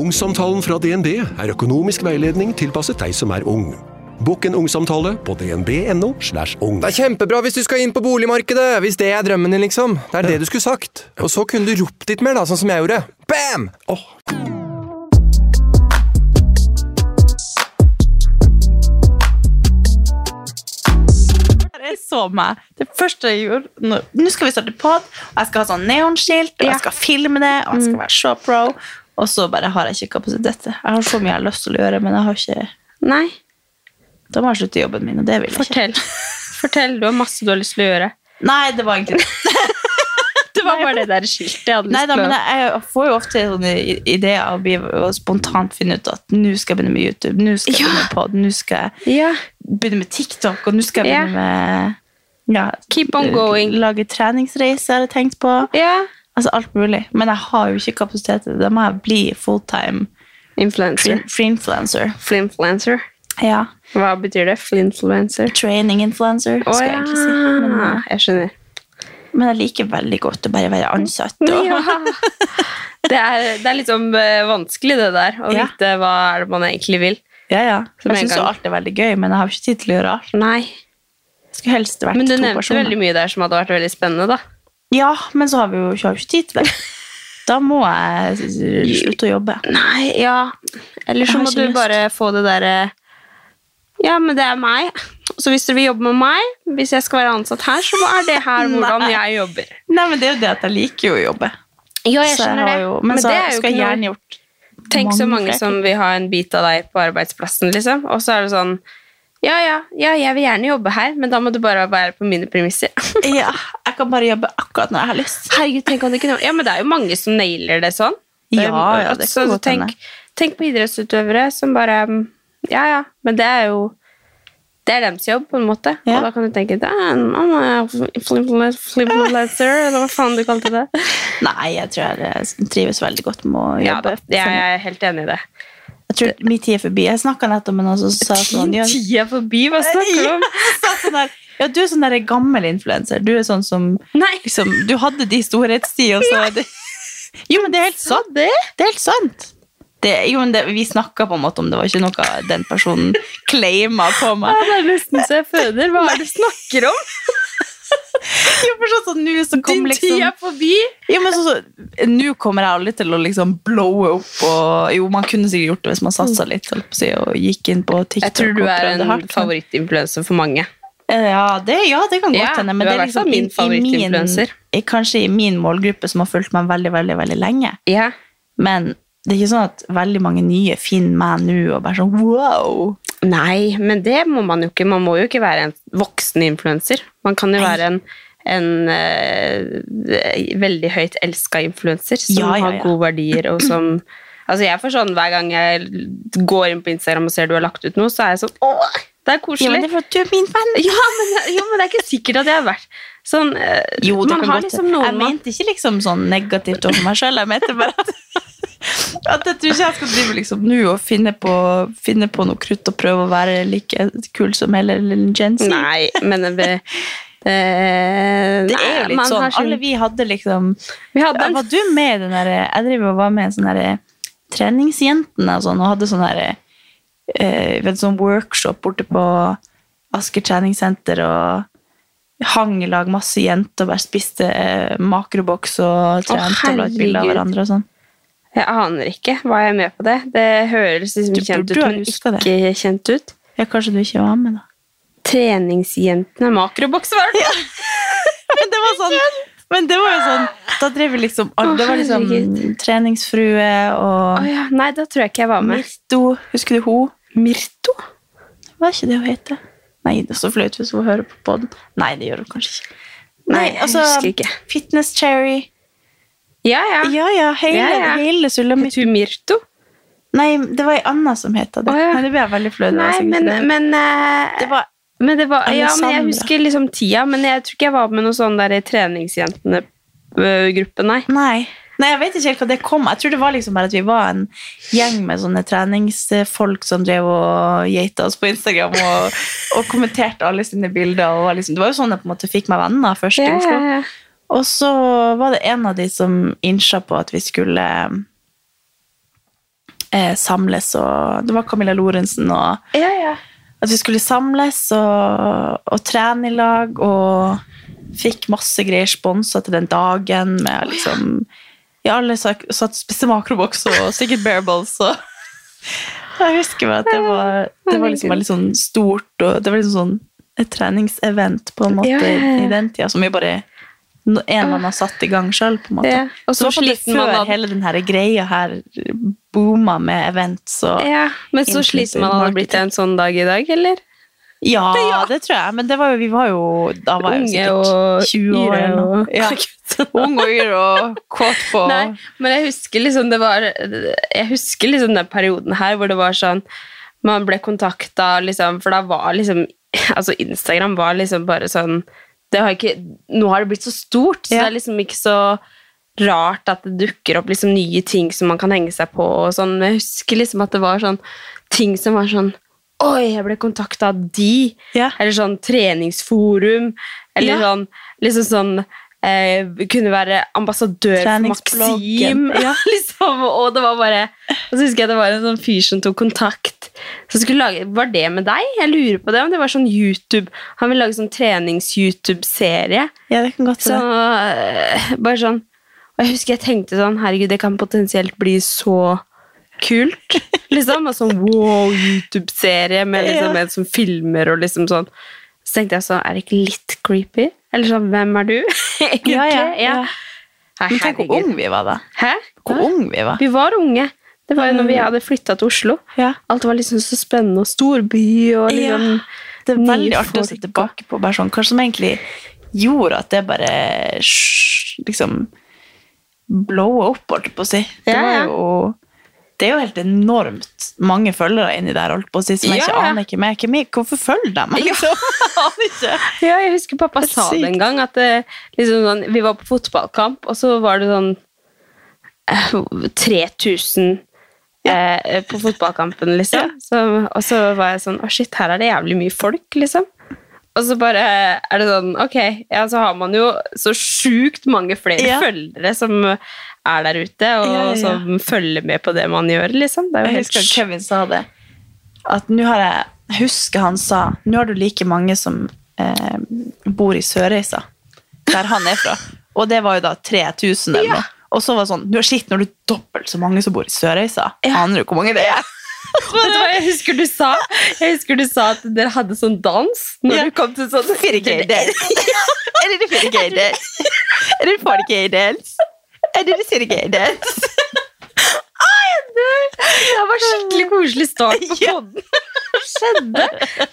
Ungsamtalen fra DNB er økonomisk veiledning tilpasset deg som er ung. Bokk en ungsamtale på dnb.no. slash ung. Det er kjempebra hvis du skal inn på boligmarkedet, hvis det er drømmen din, liksom. Det er det du skulle sagt. Og så kunne du ropt litt mer, da, sånn som jeg gjorde. Bam! Oh. Jeg så meg. Det første jeg gjorde Nå, nå skal vi starte pod, og jeg skal ha sånn neonskilt, og jeg skal filme det, og jeg skal være så pro. Og så bare har jeg ikke kapasitet til. Jeg har så mye jeg har lyst til å gjøre, men jeg har ikke Nei, Da må jeg slutte jobben min, og det vil jeg ikke. fortell. Fortell, du har masse du har lyst til å gjøre. Nei, det var egentlig det. Var bare det der skiltet jeg hadde Nei lyst da, til men å jeg, jeg får jo ofte sånne i- ideer og blir og spontant finne ut at nå skal jeg begynne med YouTube, nå skal jeg Ja. begynne med pod, nå skal jeg Ja, begynne med TikTok, og nå skal jeg Ja. begynne med ja, Keep on going. Lage treningsreise, har jeg tenkt på. ja. Altså alt mulig. Men jeg har jo ikke kapasitet til det. Da må jeg bli fulltime Influencer. free-influencer. Flinfluencer. Ja. Hva betyr det? Flinfluencer? Training-influencer, Å skal jeg ja, egentlig si. Men, eh, jeg skjønner. men jeg liker veldig godt å bare være ansatt. Og, Ja. Det er, det er liksom eh, vanskelig, det der. Å Ja. vite hva er det man egentlig vil. ja, ja. Som Jeg syns gang. alt er veldig gøy, men jeg har ikke tid til å gjøre alt. Nei. Skulle helst vært Men du to nevnte personer. veldig mye der som hadde vært veldig spennende, da. Ja, men så har vi jo ikke, ikke tid til det. Da må jeg slutte å jobbe. Nei, ja. Eller så må du lyst. bare få det derre Ja, men det er meg. Så hvis dere vil jobbe med meg, hvis jeg skal være ansatt her, så er det her hvordan Nei. jeg jobber. Nei, men det er jo det at jeg liker jo å jobbe. Ja, jeg jo, men, så det er jo skal jeg gjerne gjort Tenk så mange som vil ha en bit av deg på arbeidsplassen, liksom. Og så er det sånn ja, ja, ja, jeg vil gjerne jobbe her, men da må du bare være på mine premisser. Ja, jeg kan bare jobbe akkurat når jeg har lyst. Herregud, tenk om det kunne... Ja, men det er jo mange som nailer det sånn. Ja, ja, det så kan godt tenk, hende. tenk på idrettsutøvere som bare mm, Ja, ja, men det er jo Det er deres jobb, på en måte. Ja. Og da kan du tenke «Ah, er Fliplancer, eller hva faen du kalte det. Nei, jeg tror jeg trives veldig godt med å jobbe. Ja, jeg er helt enig i det. Jeg tror min tid er forbi. Jeg snakka nettopp med noen som sa sånn ja, er forbi, hva snakker du om? sånn der, ja, du er sånn der gammel influenser. Du er sånn som liksom, Du hadde de storhetstid, og så er det Jo, men det er helt sant. Det, er helt sant. Det, jo, men det, vi snakka på en måte om det var ikke noe den personen claima på meg. det er nesten så jeg føder. Hva er det du snakker om? Jo, for sånn som nå så kom Din liksom tid er forbi. Jo, men så, så, Nå kommer jeg aldri til å liksom blowe opp. Og, jo, Man kunne sikkert gjort det hvis man satsa litt si, og gikk inn på TikTok. Jeg tror du er en favorittinfluenser for mange. Ja, det, ja, det kan godt Ja, hende. Men det er liksom min favorittinfluencer. Kanskje i min målgruppe som har fulgt meg veldig veldig, veldig lenge. Ja. Men det er ikke sånn at veldig mange nye finner meg nå og bare sånn wow. Nei, men det må man jo ikke. Man må jo ikke være en voksen influenser. Man kan jo Nei. være en, en uh, veldig høyt elska influenser som Ja, ja, ja. har gode verdier, og som Altså jeg får sånn Hver gang jeg går inn på Instagram og ser du har lagt ut noe, så er jeg sånn Åh, det er koselig. Ja, men det er for at du er min fan. Ja, men, jo, men det er ikke sikkert at jeg har vært sånn eh, Jo, Man har liksom noen Jeg mente ikke liksom sånn negativt om meg sjøl. Jeg mente bare at, at jeg tror ikke jeg skal drive liksom nå og finne på, finne på noe krutt og prøve å være like kul som hele lille Jensen. Nei, men det, det, Det er jo litt sånn. sin- Alle vi hadde liksom Vi hadde en Var du med i den der Jeg driver og var med i sånn derre treningsjentene og sånn, og hadde sånn derre eh, du, sånn workshop borte på Asker treningssenter og hang i lag masse jenter og bare spiste uh, makroboks og trente og la ut bilde av hverandre og sånn. Jeg aner ikke. Var jeg med på det? Det høres liksom Du kjent ut, burde ha men ikke det. kjent ut. Ja, kanskje du ikke var med, da. Treningsjentene makroboks, var det? Men det var sånn men det var jo sånn Da drev vi liksom alle Det var liksom herregud. treningsfrue og og ja, nei, da tror jeg ikke jeg var med. Mirto. Husker du hun? Mirto? Var ikke det hun het? Nei, det er så flaut hvis hun hører på podden. Nei, det gjør hun kanskje ikke. Nei, jeg altså, husker ikke. Fitness Cherry. Ja, ja. Ja, ja, hele, Ja, ja. hele sulamitten. hun Mirto? Nei, det var ei anna som het det. Oh, ja. Nei, det ble jeg veldig flau over. men, men, uh, det var men det var, ja, men jeg husker liksom tida, men jeg tror ikke jeg var med noen sånn der treningsjentene-gruppe, nei. Nei. Nei, jeg vet ikke helt hva det kom. Jeg tror det var liksom bare at vi var en gjeng med sånne treningsfolk som drev og geita oss på Instagram og, og kommenterte alle sine bilder. Var liksom, det var jo sånn jeg på en måte fikk meg venner først i Oslo. Og så var det en av de som innsja på at vi skulle eh, samles, og det var Camilla Lorentzen, og ja, ja. at vi skulle samles og, og trene i lag, og fikk masse greier sponsa til den dagen med liksom Ja, alle satt spiste makroboks og sikkert bareballs og Jeg husker meg at det var, det var liksom veldig sånn stort, og det var liksom sånn et treningsevent på en måte Ja, ja, ja. i den tida, som vi bare en man har satt i gang sjøl, på en måte. Ja, og så så sliter man før hele den greia her booma med events og ja. Men så sliter man man hadde blitt en sånn dag i dag, eller? Ja, det tror jeg. Men det var jo, vi var jo Da var jeg jo sikkert 20 år yre eller noe. og- Ja. Ung og yr og kåt på Nei, men jeg husker liksom det var Jeg husker liksom den perioden her hvor det var sånn Man ble kontakta, liksom, for da var liksom Altså, Instagram var liksom bare sånn det har ikke, Nå har det blitt så stort, så Ja. det er liksom ikke så rart at det dukker opp liksom nye ting som man kan henge seg på. sånn. Jeg husker liksom at det var sånn ting som var sånn Oi, jeg ble kontakta av de. Ja. Eller sånn treningsforum. Eller Ja. sånn liksom sånn eh, Kunne være ambassadør for. Maxim. Ja. liksom, og det var bare Og så husker jeg det var en sånn fyr som tok kontakt. Så skulle lage, Var det med deg? Jeg lurer på det. Om det var sånn YouTube Han ville lage sånn trenings-YouTube-serie. Ja, det kan godt Så være. eh, bare sånn Og jeg husker jeg tenkte sånn Herregud, det kan potensielt bli så kult. Liksom. Og sånn wow, YouTube-serie med liksom Ja. en som filmer og liksom sånn. Så tenkte jeg sånn, er det ikke litt creepy? Eller sånn, hvem er du? Egentlig? Ja, ja, ja. Nei, Men tenk hvor unge ung vi var da. Hæ? Hvor Ja. ung vi var. Vi var unge. Det var jo når vi hadde flytta til Oslo. Ja. Alt var liksom så spennende og storby og liksom. Det er veldig artig å se folk. tilbake på bare sånn, hva som egentlig gjorde at det bare liksom blowa opp, holdt jeg på å si. Det, Ja, var jo, det er jo helt enormt mange følgere inni der, holdt på å si, som jeg Ja, ikke ja. aner ikke er. Ikke Hvorfor følger de meg? Liksom? Jeg. Ja, jeg husker pappa Det sa det en gang, at det, liksom sånn, vi var på fotballkamp, og så var det sånn eh, 3000 eh, på fotballkampen, liksom. Så, og så var jeg sånn, å shit, her er det jævlig mye folk, liksom. Og så bare er det sånn, ok, ja, så har man jo så sjukt mange flere Ja. følgere som er der ute, og Ja, som følger med på det man gjør, liksom. Er Jeg helt husker at. Kevin sa det. At nå har jeg husker han sa Nå har du like mange som eh, bor i Sørreisa, der han er fra. Og det var jo da 3000 eller noe. Og så var det sånn Nå shit, når du er dobbelt så mange som bor i Sørreisa. Aner du hvor mange det er? Vet du hva jeg husker du sa? Jeg husker du sa at dere hadde sånn dans når Ja. du kom til sånn 4K-del. Er det 4K-del? Er det 40K-dels? Er det 4K-dels? Det var skikkelig koselig start på poden. Hva skjedde?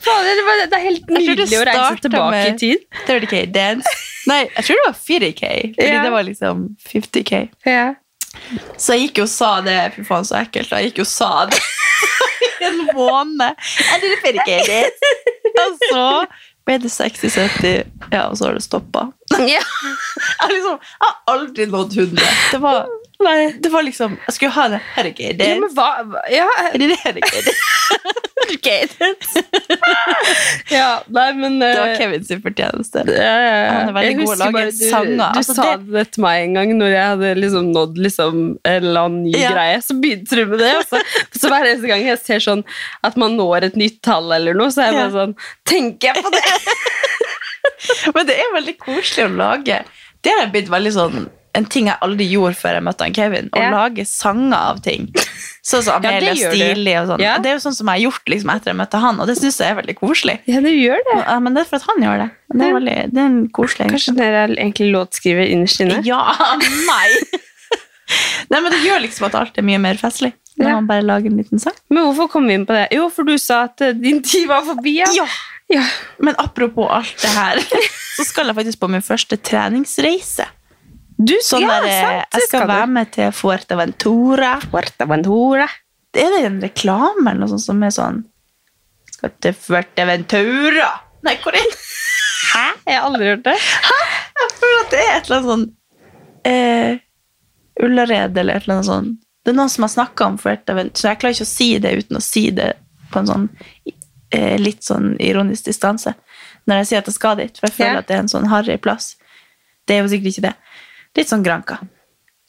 Fader, det, er helt Jeg nydelig å reise tilbake i tid. 30K-dance. Nei, jeg tror det var 4K, fordi Ja. det var liksom 50K. Ja. Så jeg gikk jo og sa det. Fy faen, så ekkelt. Jeg gikk jo og sa det i en måned. Er det 4K? Og så ble det 60-70, ja, og så har det stoppa. Ja. Jeg, liksom, jeg har aldri nådd 100. Det var, det var liksom Jeg skulle ha det. Herregud, ja, men hva hva- Ja, er herregud. ja nei, men Det var Kevins Kevin sin fortjeneste. ja, ja, ja. Han er veldig Jeg god å lage sanger. du. Du Altså, sa det- det til meg en gang når jeg hadde liksom nådd liksom en eller annen ny Ja. greie. Så begynte du med det. Og så, hver eneste gang jeg ser sånn at man når et nytt tall eller noe, så er jeg bare sånn Tenker jeg på det? Men det er veldig koselig å lage. Det har blitt veldig sånn en ting jeg aldri gjorde før jeg møtte han Kevin. Å Ja. lage sanger av ting. Sånn som Amelia ja. Stilig og sånn. Ja. Det er jo sånn som jeg har gjort liksom, etter jeg møtte han, og det syns jeg er veldig koselig. Ja, du gjør det. Ja, men det er for at han gjør det. Det er, veldig, det er en koselig Kanskje dere er egentlig låtskriver innerst inne? Ja, nei! nei, men det gjør liksom at alt er mye mer festlig. Når man bare lager en liten sang. Men hvorfor kom vi inn på det? Jo, for du sa at eh, din tid var forbi. Ja. Ja. Ja. Men apropos alt det her, så skal jeg faktisk på min første treningsreise. Du, Sånn ja, der, sant, jeg skal skal være med til Fuerteventura. Fuerteventura. Er det en reklame eller noe sånt som er sånn Skal til Fuerteventura? Nei, hvor er det? Hæ? Jeg har aldri hørt det. Jeg føler at det er et eller annet sånn eh, Ullared eller et eller annet sånn Det er noen som har snakka om Fuerteventura, så jeg klarer ikke å si det uten å si det på en sånn eh, litt sånn ironisk distanse. Når jeg sier at jeg skal dit, for jeg føler Ja. at det er en sånn harry plass. Det er jo sikkert ikke det. Litt sånn Granca.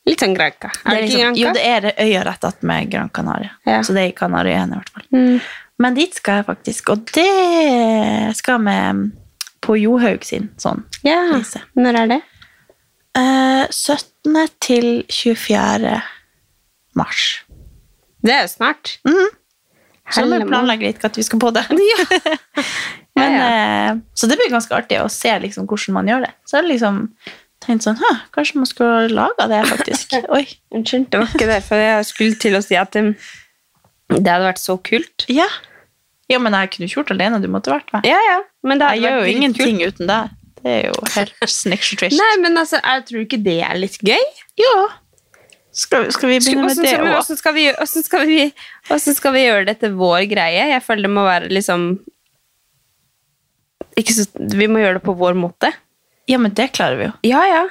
Litt sånn Granca. Er det, ikke liksom, Granca? Jo, det er øya rett attmed Gran Canaria. Ja. Så det er i Kanariøyene i hvert fall. Mm. Men dit skal jeg faktisk, og det skal vi på Johaug sin sånn Ja. reise. Når er det? Eh, 17. til 24. mars. Det er jo snart. Mhm. Så må vi planlegge litt at vi skal på det. Men, eh, så det blir ganske artig å se liksom, hvordan man gjør det. Så er det liksom tenkt sånn, «Hæ, kanskje man skulle laga det faktisk. Oi. Unnskyld, det var ikke derfor jeg skulle til å si at um, det hadde vært så kult. Ja. ja, men jeg kunne ikke gjort det alene, du måtte vært med. Ja, ja. Men det Jeg gjør jo ingenting uten deg. Det er jo helt sniksjetrish. Nei, men altså, jeg tror ikke det er litt gøy. Jo. Skal, skal vi begynne med det òg? hvordan skal, vi, skal skal vi gjøre det til vår greie? Jeg føler det må være liksom så, Vi må gjøre det på vår måte. Ja, men det klarer vi jo. Ja, ja.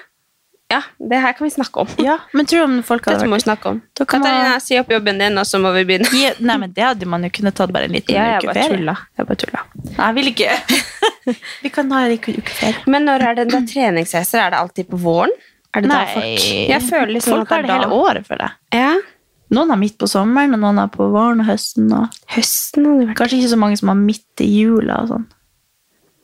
Ja, det her kan vi snakke om. Ja, men tror du om folk hadde Dette må vi snakke om. Kan man- Katarina, si opp jobben din, og så må vi begynne. Ja, Nei, men det hadde man jo kunnet tatt bare en liten Ja, jeg uke bare ferie. tulla. Jeg bare tulla. Nei, jeg vil ikke. vi kan ha en uke ferie. Men når er det da treningsreiser? Er det alltid på våren? Er det da Nei, folk Jeg føler liksom folk har at det hele året for det. Ja. Noen har midt på sommeren, og noen har på våren og høsten. Og Høsten hadde vært kanskje ikke så mange som har midt i jula og sånn.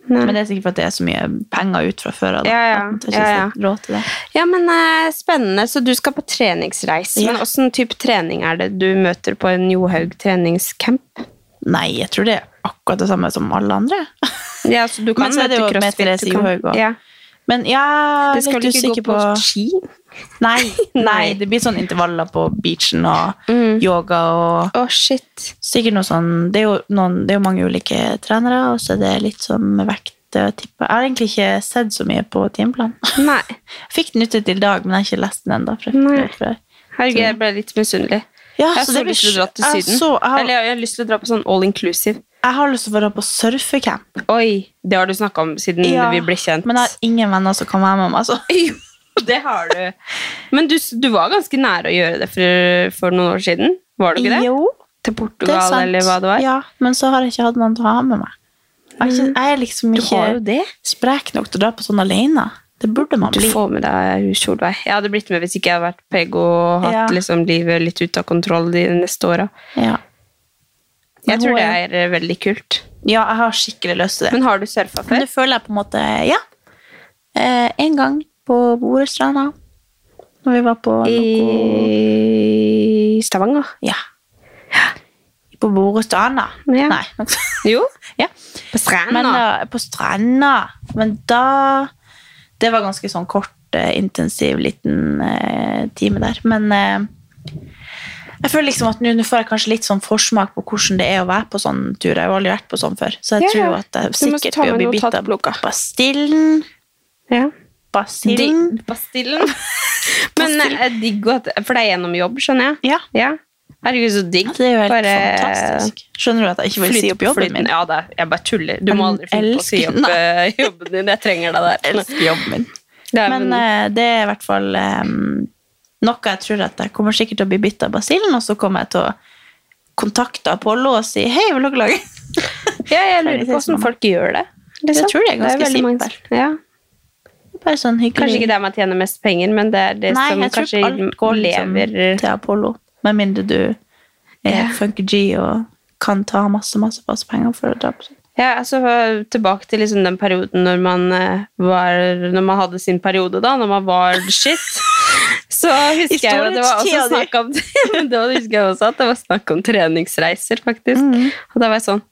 Nei. Men det er sikkert for at det er så mye penger ut fra før av. Ja, ja. Ja, ja. Ja, men uh, spennende. Så du skal på treningsreise. Ja. Men åssen type trening er det du møter på en Johaug treningscamp? Nei, jeg tror det er akkurat det samme som alle andre. Ja, så du kan Men så er det møte jo crossfit, Therese du kan- Johaug også. Ja. Men jeg er Det skal du ikke gå på på ski? Nei, nei, det blir sånn intervaller på beachen og Mm. yoga og oh, shit. Sikkert noe sånn Det er jo, noen, det er jo mange ulike trenere, og så er det litt sånn med vekt og. Jeg har egentlig ikke sett så mye på timeplanen. Nei. Jeg fikk den ute til i dag, men jeg har ikke lest den ennå. Herregud, jeg ble litt misunnelig. Ja, Jeg så så lyst til å dra til Syden. så- jeg har- Eller jeg har lyst til å dra på sånn all inclusive. Jeg har lyst til å være på surfecamp, Oi, det har du snakka om siden Ja, vi ble kjent. men jeg har ingen venner som kan være med meg. Så. Jo, det har du. Men du, du var ganske nære å gjøre det for, for noen år siden? Var du ikke det? Jo, Til Portugal, eller hva det var? Ja, men så har jeg ikke hatt noen til å ha med meg. Jeg er, ikke, jeg er liksom ikke det. sprek nok til å dra på sånn alene. Det burde man bli. Du får med deg Solveig. Jeg hadde blitt med hvis ikke jeg hadde vært pegg og hatt Ja. liksom, livet litt ute av kontroll de neste åra. Ja. Jeg tror det er- eh, veldig kult. ja, jeg har skikkelig lyst til det. Men har du surfa Men før? det føler jeg på en måte Ja. Eh, en gang på Borestranda. Når vi var på noe I Stavanger? Ja. På Borestranda. Ja. Nei. Jo, ja. på stranda. Men da, på stranda. Men da Det var ganske sånn kort, eh, intensiv liten eh, time der. Men eh, jeg føler liksom at nå får jeg kanskje litt sånn forsmak på hvordan det er å være på sånn tur. Jeg har aldri vært på sånn før. Så jeg Ja, tror at jeg sikkert blir å bli bitt av. Bastillen. ja. Bastillen. Di- Bastillen. Men jeg digger at For det er gjennom jobb, skjønner jeg? Ja. Ja. Herregud, så digg. Det er jo helt Bare fantastisk. Skjønner du at jeg ikke vil si opp jobben flyt- min? Ja, det jeg bare tuller. Du må aldri finne på å si opp eh, jobben din. Jeg trenger deg der. elsker jobben min. Det er, Men uh, det er i hvert fall eh, noe jeg tror at jeg kommer sikkert til å bli bitt av basillen, og så kommer jeg til å kontakte Apollo og si hei, vil dere lage ja, jeg lurer på hvordan folk gjør det. liksom. Jeg tror det er ganske simpelt. Ja. Bare sånn hyggelig. Kanskje ikke der man tjener mest penger, men det er det Nei, som kanskje går, går liksom til Apollo. Med mindre du er Ja. funky G og kan ta masse, masse, masse penger for å dra på sånn. Ja, altså Tilbake til liksom den perioden når man eh, var Når man hadde sin periode, da. Når man var shit. Så husker jeg jo det var også snakk om da husker jeg også at det var snakk om treningsreiser, faktisk. Mm. Og da var jeg sånn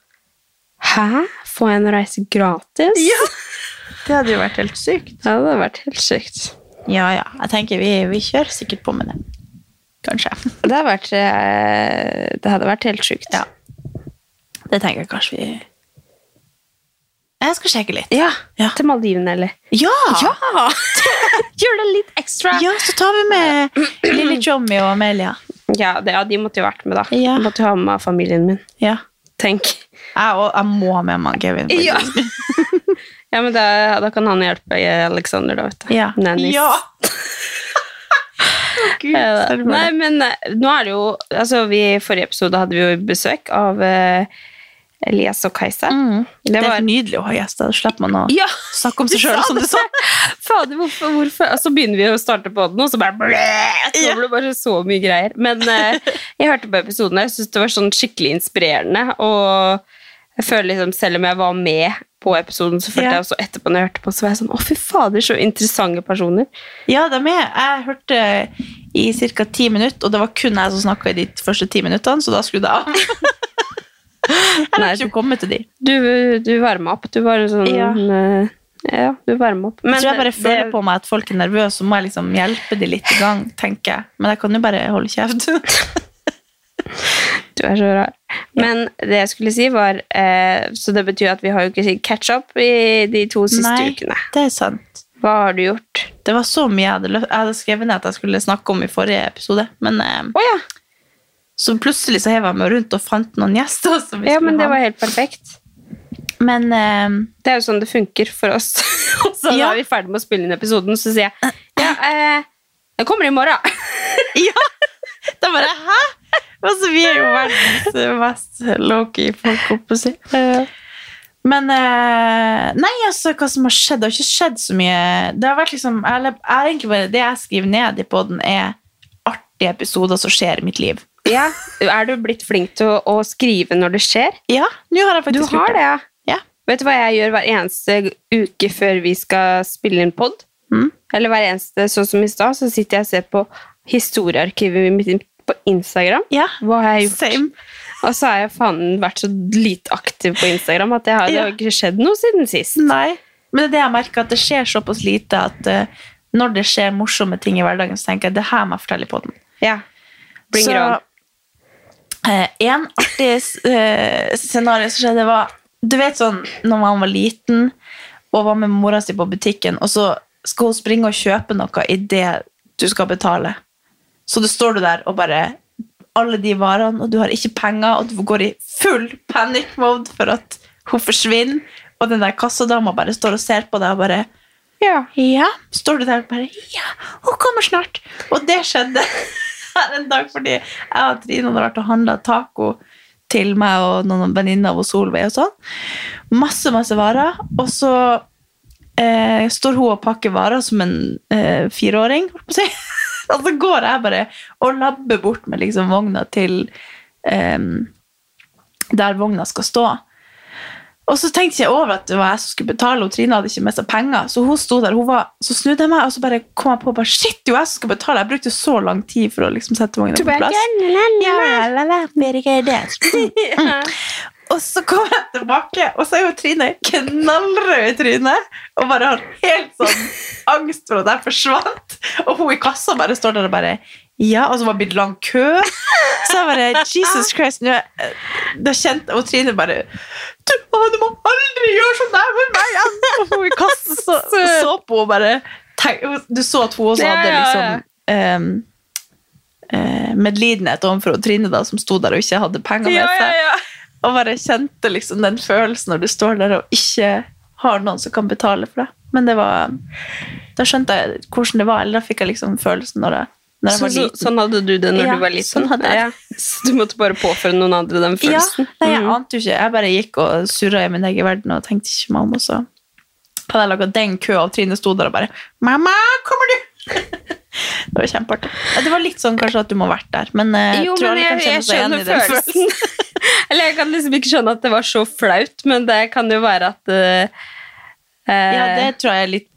Hæ? Får jeg en reise gratis? Ja. Det hadde jo vært helt sykt. Det hadde vært helt sykt. Ja, ja. Jeg tenker vi, vi kjører sikkert på med det. Kanskje. Det hadde vært, eh, det hadde vært helt sykt. Ja. Det tenker jeg kanskje vi Jeg skal sjekke litt. Ja, Ja. Til Maldivene, eller? Ja! Gjør det litt ekstra. Ja, så tar vi med lille Jommy og Amelia. Ja, det, ja, de måtte jo vært med, da. Ja. De måtte jo ha med familien min. Ja. Tenk. Jeg, og, jeg må ha med meg Kevin. Ja. ja, men da, da kan han hjelpe Alexander, da, vet du. Ja. Nannies. Ja. Gud, Ja, Nei, men eh, nå er det jo altså vi, I forrige episode hadde vi jo besøk av eh, Elias og Kajsa. Mm. Det Det er nydelig å ha gjester. Da slipper man å Ja! snakke om seg sjøl, som du sa. Fader, hvorfor, hvorfor? Og så begynner vi å starte på den, og så bare ble, så det bare så mye greier. Men eh, jeg hørte på episoden, jeg syntes det var sånn skikkelig inspirerende. Og jeg føler liksom, selv om jeg var med på episoden, så følte Ja. jeg også etterpå når jeg hørte på, så var jeg sånn Å, fy fader, så interessante personer. Ja, de er. Jeg hørte i ca. ti minutter, og det var kun jeg som snakka i de første ti minuttene, så da skrudde jeg av. Jeg har ikke kommet til de. Du, du varma opp. Du var sånn Ja. eh, ja, du varmer opp. Jeg tror jeg bare det- føler på meg at folk er nervøse, så må jeg liksom hjelpe de litt i gang, tenker jeg. Men jeg kan jo bare holde kjeft. Du er så rar. Men det jeg skulle si, var eh, Så det betyr at vi har jo ikke catch up i de to siste Nei, ukene. det er sant. Hva har du gjort? Det var så mye jeg hadde, jeg hadde skrevet ned at jeg skulle snakke om i forrige episode. Men eh, oh, ja. Så plutselig så hev jeg meg rundt og fant noen gjester. Som vi ja, men det ha. var helt perfekt. Men eh, Det er jo sånn det funker for oss. Og så Ja. er vi ferdig med å spille inn episoden, så sier jeg ja, eh, jeg kommer i morgen. ja! Da bare Hæ? Altså, vi er jo verdens mest lowkey-folk, holdt på å si. Men eh, Nei, altså, hva som har skjedd? Det har ikke skjedd så mye. Det har vært liksom jeg, jeg egentlig bare, Det jeg skriver ned i poden, er artige episoder som skjer i mitt liv. Ja. Er du blitt flink til å, å skrive når det skjer? Ja, nå har jeg Du faktisk har det, ja. Ja. Vet du hva jeg gjør hver eneste uke før vi skal spille inn pod? Mm. Eller hver eneste, sånn som i stad, så sitter jeg og ser på historiearkivet mitt på Instagram. Ja, Hva har jeg gjort? same. Og så har jeg faen vært så lite aktiv på Instagram at det har, det har ikke skjedd noe siden sist. Nei. Men det er det jeg merker, at det skjer såpass lite at uh, når det skjer morsomme ting i hverdagen, så tenker jeg det her må jeg fortelle på den. Ja. Bring it on. Eh, en artig eh, scenario som skjedde, var Du vet sånn når man var liten og var med mora si på butikken, og så skal hun springe og kjøpe noe idet du skal betale. Så du står du der og bare Alle de varene, og du har ikke penger, og du går i full panic mode for at hun forsvinner, og den der kassadama bare står og ser på deg og bare Ja. ja, står du der og bare Ja, hun kommer snart. Og det skjedde her en dag fordi jeg og Trine hadde vært og handla taco til meg og noen venninner av Solveig og sånn. Masse, masse varer. Og så eh, står hun og pakker varer som en eh, fireåring, holdt på å si. og så går jeg bare og labber bort med liksom vogna til eh, der vogna skal stå. Og så tenkte jeg over at det var jeg som skulle betale, og Trine hadde ikke med seg penger. Så hun sto der, hun var, så snudde jeg meg, og så bare kom jeg på bare, shit, jo jeg som skal betale. Jeg brukte så lang tid for å liksom sette vogna på plass. Ja. Og så kom jeg tilbake, og så er jo Trine knallrød i trynet. Og bare har helt sånn angst for at jeg forsvant. Og hun i kassa bare står der og bare Ja, og så var det blitt lang kø. Så jeg bare Jesus Christ. Nå, da kjente Og Trine bare du, du må aldri gjøre sånn der med meg igjen! Og hun kastet så, så på henne bare tenk, Du så at hun også hadde liksom um, uh, medlidenhet overfor Trine, da, som sto der og ikke hadde penger med seg. ja, ja. Og bare kjente liksom den følelsen når du står der og ikke har noen som kan betale for deg. Men det var Da skjønte jeg hvordan det var, eller da fikk jeg liksom følelsen når jeg Så, så, sånn hadde du det når Ja, du var liten? sånn hadde jeg. Ja. Så du måtte bare påføre noen andre den ja, følelsen? nei, jeg Mm. ante jo ikke. Jeg bare gikk og surra i min egen verden og tenkte ikke meg om. Og så hadde jeg laga den køa, og Trine sto der og bare 'Mamma, kommer du?' det var kjempeartig. Det var litt sånn kanskje at du må ha vært der, men eh, Jo, tror men jeg, jeg, jeg skjønner følelsen. Eller jeg kan liksom ikke skjønne at det var så flaut, men det kan jo være at eh, Ja, det tror jeg er litt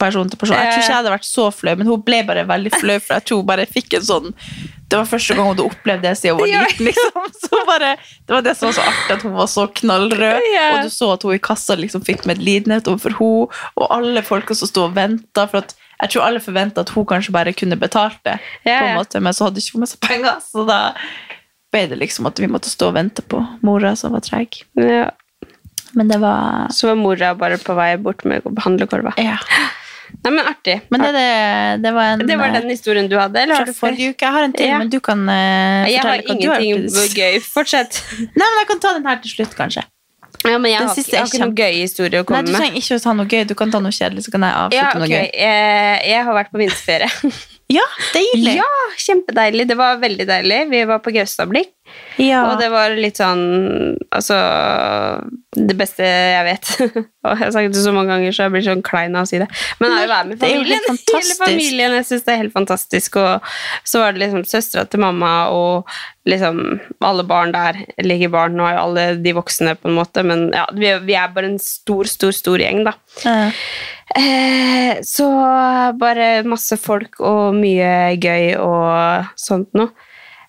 person til person. Jeg tror ikke jeg hadde vært så flau, men hun ble bare veldig flau, for jeg tror hun bare fikk en sånn Det var første gang hun hadde opplevd det siden hun var liten. liksom. Så bare, det var det som var så artig, at hun var så knallrød. Og du så at hun i kassa liksom fikk medlidenhet overfor henne, og alle folka som sto og venta. For at jeg tror alle forventa at hun kanskje bare kunne betalt det, på en måte, men så hadde ikke hun med seg penger. Så da ble det liksom at vi måtte stå og vente på mora som var treg. ja. Men det var Så var mora bare på vei bort med handlekorva. Ja. Nei, men artig. Men det, det, det var en Det var eh, den historien du hadde, eller har du forrige uke. Jeg har en til, Ja. men du kan uh, Jeg fortelle du har ingenting du har gøy. Fortsett. Nei, men jeg kan ta den her til slutt, kanskje. Ja, men jeg har, jeg har ikke noen gøy historie å komme med. Nei, du trenger ikke å ta noe gøy. Du kan ta noe kjedelig, så kan jeg avslutte Ja, noe gøy. Jeg, Jeg har vært på vinterferie. Ja, deilig. Ja, kjempedeilig. Det var veldig deilig. Vi var på Gaustablikk, Ja. og det var litt sånn Altså Det beste jeg vet. Og jeg har sagt det så mange ganger, så jeg blir sånn klein av å si det. Men er å være med familien. Hele familien. Jeg syns det er helt fantastisk. Og så var det liksom søstera til mamma og liksom alle barn der. Ikke barn, nå er jo alle de voksne, på en måte, men ja, vi, vi er bare en stor, stor, stor gjeng, da. Eh, Eh, så bare masse folk og mye gøy og sånt noe.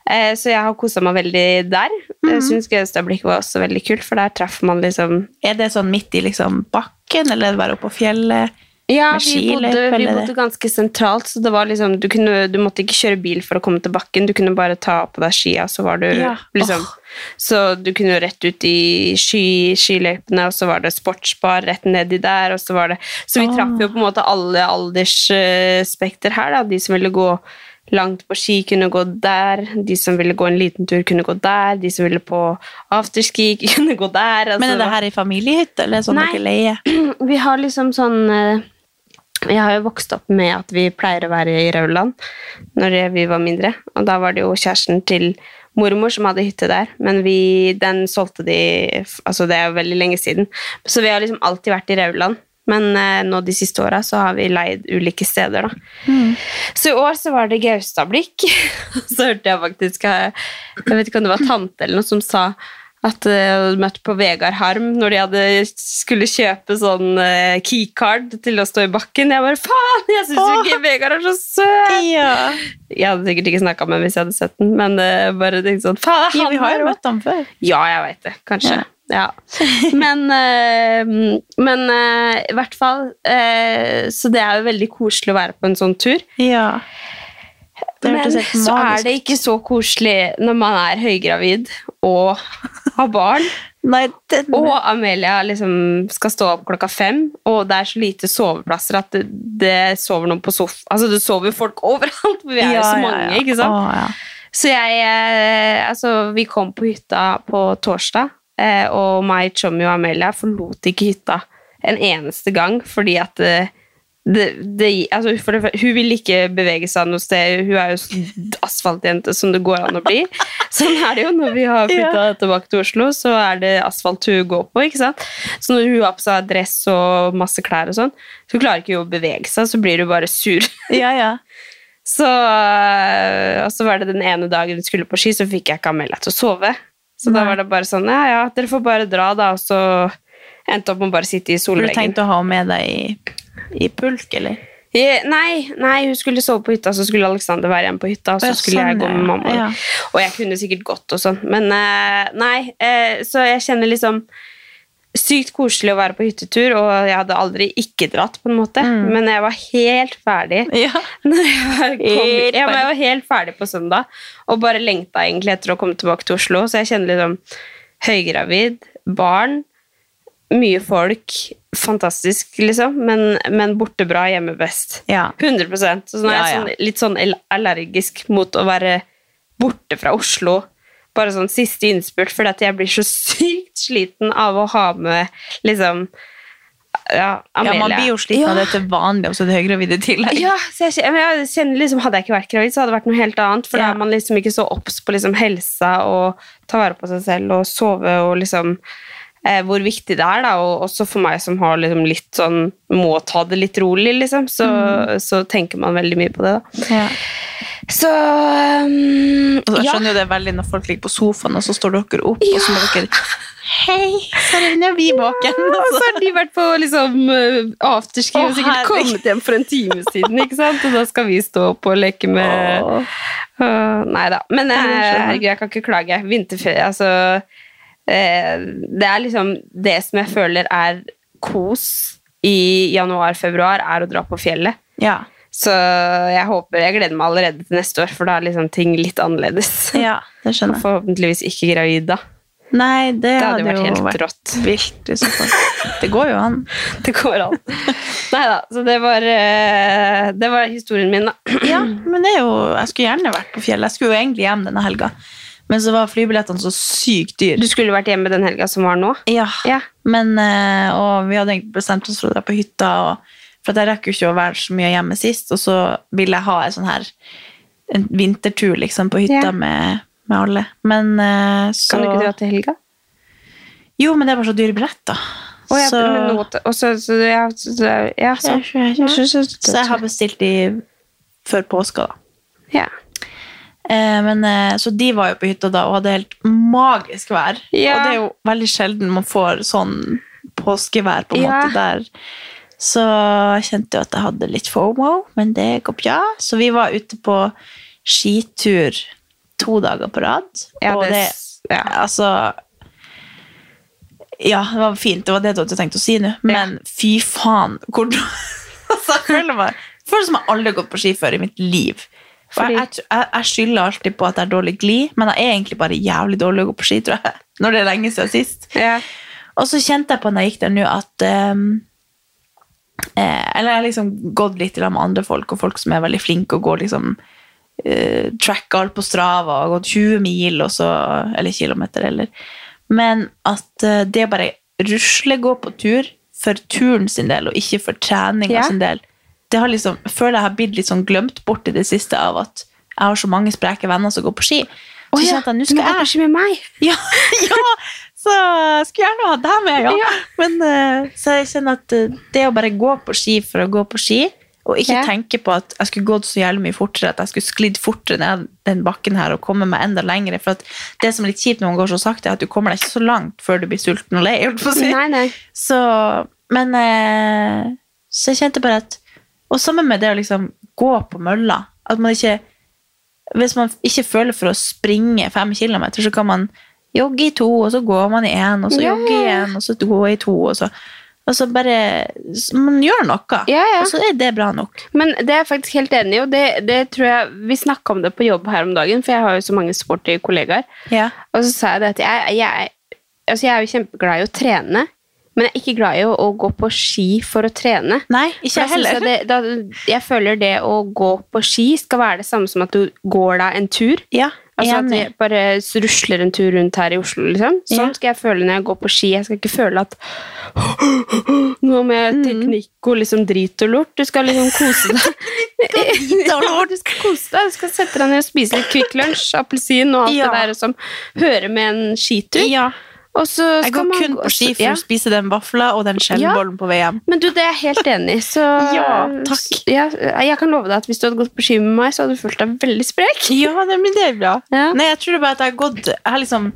Eh, så jeg har kosa meg veldig der. Jeg syns Gaustablikk var også veldig kult, for der traff man liksom Er det sånn midt i liksom bakken, eller er det bare oppe på fjellet? Ja, vi bodde, vi bodde ganske sentralt, så det var liksom du, kunne, du måtte ikke kjøre bil for å komme til bakken. Du kunne bare ta på deg skia, så var du Ja. liksom Åh. Så du kunne jo rett ut i ski, skiløypene, og så var det sportsbar rett nedi der, og så var det Så vi Åh. traff jo på en måte alle aldersspekter her, da. De som ville gå langt på ski, kunne gå der. De som ville gå en liten tur, kunne gå der. De som ville på afterski, kunne gå der. Altså, Men er det her i familiehytte, eller er sånn dere leier? vi har liksom sånn eh, Jeg har jo vokst opp med at vi pleier å være i Rauland når vi var mindre. Og da var det jo kjæresten til mormor som hadde hytte der, men vi, den solgte de Altså, det er veldig lenge siden. Så vi har liksom alltid vært i Rauland. Men eh, nå de siste åra så har vi leid ulike steder, da. Så i år så var det Gaustablikk. så hørte jeg faktisk eh, Jeg vet ikke om det var tante eller noe som sa at eh, jeg hadde møtt på Vegard Harm når de hadde skulle kjøpe sånn eh, keycard til å stå i bakken. Jeg bare faen! Jeg syns jo ikke Vegard er så søt! Ja. Jeg hadde sikkert ikke snakka med ham hvis jeg hadde sett den, men eh, bare tenkte sånn Faen, ja, han vi har jo møtt ham før. Ja, jeg veit det. Kanskje. Ja. Ja. Men, eh, men i hvert fall Så det er jo veldig koselig å være på en sånn tur. Ja. Men så er det ikke så koselig når man er høygravid og har barn. Nei, den... Og Amelia liksom skal stå opp klokka fem, og det er så lite soveplasser at det, det sover noen på sofa Altså, det sover folk overalt, for vi er jo så mange, ikke sant? Å, ja. Så jeg eh, Altså, vi kom på hytta på torsdag, eh, og meg, Chommy og Amelia forlot ikke hytta en eneste gang fordi at eh, det, det, altså, det, Hun vil ikke bevege seg noe sted. Hun er jo asfaltjente som det går an å bli. Sånn er det jo når vi har flytta tilbake til Oslo, så er det asfalt hun går på. ikke sant? Så når hun har på seg dress og masse klær og sånn, så klarer ikke hun å bevege seg, så blir hun bare sur. ja, ja. Så, øh, og så var det den ene dagen hun skulle på ski, så fikk jeg ikke Amelia til å sove. Så da var det bare sånn, ja, ja, dere får bare dra da, og så endte opp med å bare sitte i solveggen. du tenkte å ha med deg i, pulk, eller? Eh, Nei, nei, hun skulle sove på hytta, så skulle Alexander være igjen på hytta, og så skulle jeg sånn, gå med mamma. Ja. Og jeg kunne sikkert gått og sånn, men eh, nei, eh, så jeg kjenner liksom sykt koselig å være på hyttetur, og jeg hadde aldri ikke dratt på en måte, Mm. men jeg var helt ferdig. Ja. Når jeg var, kom, ja, jeg var helt ferdig på søndag, og bare lengta egentlig etter å komme tilbake til Oslo, så jeg kjenner liksom høygravid, barn, mye folk, fantastisk liksom, men, men borte bra, hjemme best. Ja. 100% Så nå er jeg sånn, litt sånn allergisk mot å være borte fra Oslo. Bare sånn siste innspurt, fordi at jeg blir så sykt sliten av å ha med liksom Ja, ja, man blir jo sliten av Ja. det til vanlig, og så det høygravid i tillegg. Ja, jeg, jeg kjenner liksom, Hadde jeg ikke vært gravid, så hadde det vært noe helt annet. For da Ja. er man liksom ikke så obs på liksom helsa og ta vare på seg selv og sove og liksom eh, Hvor viktig det er, da. Og også for meg som har liksom litt sånn Må ta det litt rolig, liksom. Så, så tenker man veldig mye på det, da. Ja. Så um, Og jeg ja. skjønner jo det veldig når folk ligger på sofaen, og så står dere opp, og så må dere Hei, Sarine, er vi våken? Og så har de vært på liksom uh, afterski og sikkert herregud. kommet hjem for en time siden. ikke sant? Og da skal vi stå opp og leke med Åh. Uh, nei da. Men Ja, eh, herregud, jeg kan ikke klage. Vinterferie, altså eh, Det er liksom det som jeg føler er kos i januar-februar, er å dra på fjellet. Ja. Så jeg håper, jeg gleder meg allerede til neste år, for da er liksom ting litt annerledes. ja, det skjønner jeg. Forhåpentligvis ikke gravid da. Nei, det, Det hadde hadde vært jo helt vært rått. vilt. i så fall. Det går jo an. Det går an. Nei da, så det var, eh, det var historien min, da. Ja, men det er jo, jeg skulle gjerne vært på fjellet. Jeg skulle jo egentlig hjem denne helga. Men så var flybillettene så sykt dyre. Du skulle vært hjemme den helga som var nå. Ja, Ja. men, eh, og vi hadde bestemt oss for å dra på hytta, for jeg rekker jo ikke å være så mye hjemme sist, og så ville jeg ha en sånn her en vintertur liksom på hytta Ja. med, med alle. Men eh, så Kan du ikke dra til helga? Jo, men det er bare så dyre billetter. Ja, så, og så, så, ja, så, så, ja, så, Ja, ja, ja. så jeg har bestilt de før påska, da. ja. Eh, men, eh, så de var jo på hytta da og hadde helt magisk vær. Ja. Og det er jo veldig sjelden man får sånn påskevær på en Ja. måte der. Så jeg kjente jo at jeg hadde litt FOMO, men det går bra. Så vi var ute på skitur to dager på rad. Ja, og det- det, ja. altså Ja, det var fint. Det var det du hadde tenkt å si nå. Men fy faen hvor altså, jeg, føler meg, jeg føler som jeg aldri har gått på ski før i mitt liv. For jeg, jeg, jeg, skylder alltid på at jeg er dårlig glid, men jeg er egentlig bare jævlig dårlig å gå på ski, tror jeg. Når det er lenge siden sist. Ja. Og så kjente jeg på når jeg gikk der nå at um, eh, Eller jeg har liksom gått litt i lag med andre folk, og folk som er veldig flinke og går liksom eh, Tracka alt på Strava og gått 20 mil, så, eller kilometer, eller Men at eh, det å bare rusle gå på tur for turen sin del, og ikke for treninga Ja. sin del, det har liksom, føler jeg har blitt litt sånn glemt bort i det siste av at jeg har så mange spreke venner som går på ski. Så oh, ja, kjente jeg, nå skal jeg ski med meg. ja, ja, så skulle gjerne ha deg med, ja. Ja. Men, eh, så jeg kjenner at eh, det å bare gå på ski for å gå på ski, og ikke Ja. tenke på at jeg skulle gått så jævlig mye fortere, at jeg skulle sklidd fortere ned den bakken her og komme meg enda lengre. For at det som er litt kjipt når man går så sakte, er at du kommer deg ikke så langt før du blir sulten og lei. si. Nei, nei. Så, men eh, Så jeg kjente bare at Og sammen med det å liksom gå på mølla At man ikke Hvis man ikke føler for å springe fem kilometer, så kan man jogge i to, og så går man i én, og så yeah. jogge i én, og så gå i to, og så og så bare Man gjør noe, Ja, ja. og så er det bra nok. Men det er jeg faktisk helt enig i, og det, det tror jeg Vi snakka om det på jobb her om dagen, for jeg har jo så mange sporty kollegaer. Ja. Og så sa jeg det at jeg, jeg, altså jeg er jo kjempeglad i å trene, men jeg er ikke glad i å, å gå på ski for å trene. Nei, ikke jeg heller. Jeg, det, da, jeg føler det å gå på ski skal være det samme som at du går deg en tur. Ja, Altså at du bare rusler en tur rundt her i Oslo, liksom. Sånn Ja. skal jeg føle når jeg går på ski. Jeg skal ikke føle at Nå med jeg teknikk og liksom drit og lort. Du skal liksom kose deg. du skal kose deg. Du skal sette deg ned og spise litt Kvikk Lunsj, appelsin og alt Ja. det der som hører med en skitur. Ja. Og så Jeg går man kun på ski for ja. å spise den vafla og den skjellbollen på vei hjem. Men du, det er jeg helt enig i. Så Ja, takk. Ja, jeg kan love deg at hvis du hadde gått på ski med meg, så hadde du følt deg veldig sprek. Ja, det, men det er bra. Ja. Nei, jeg tror det bare at jeg har gått jeg har liksom,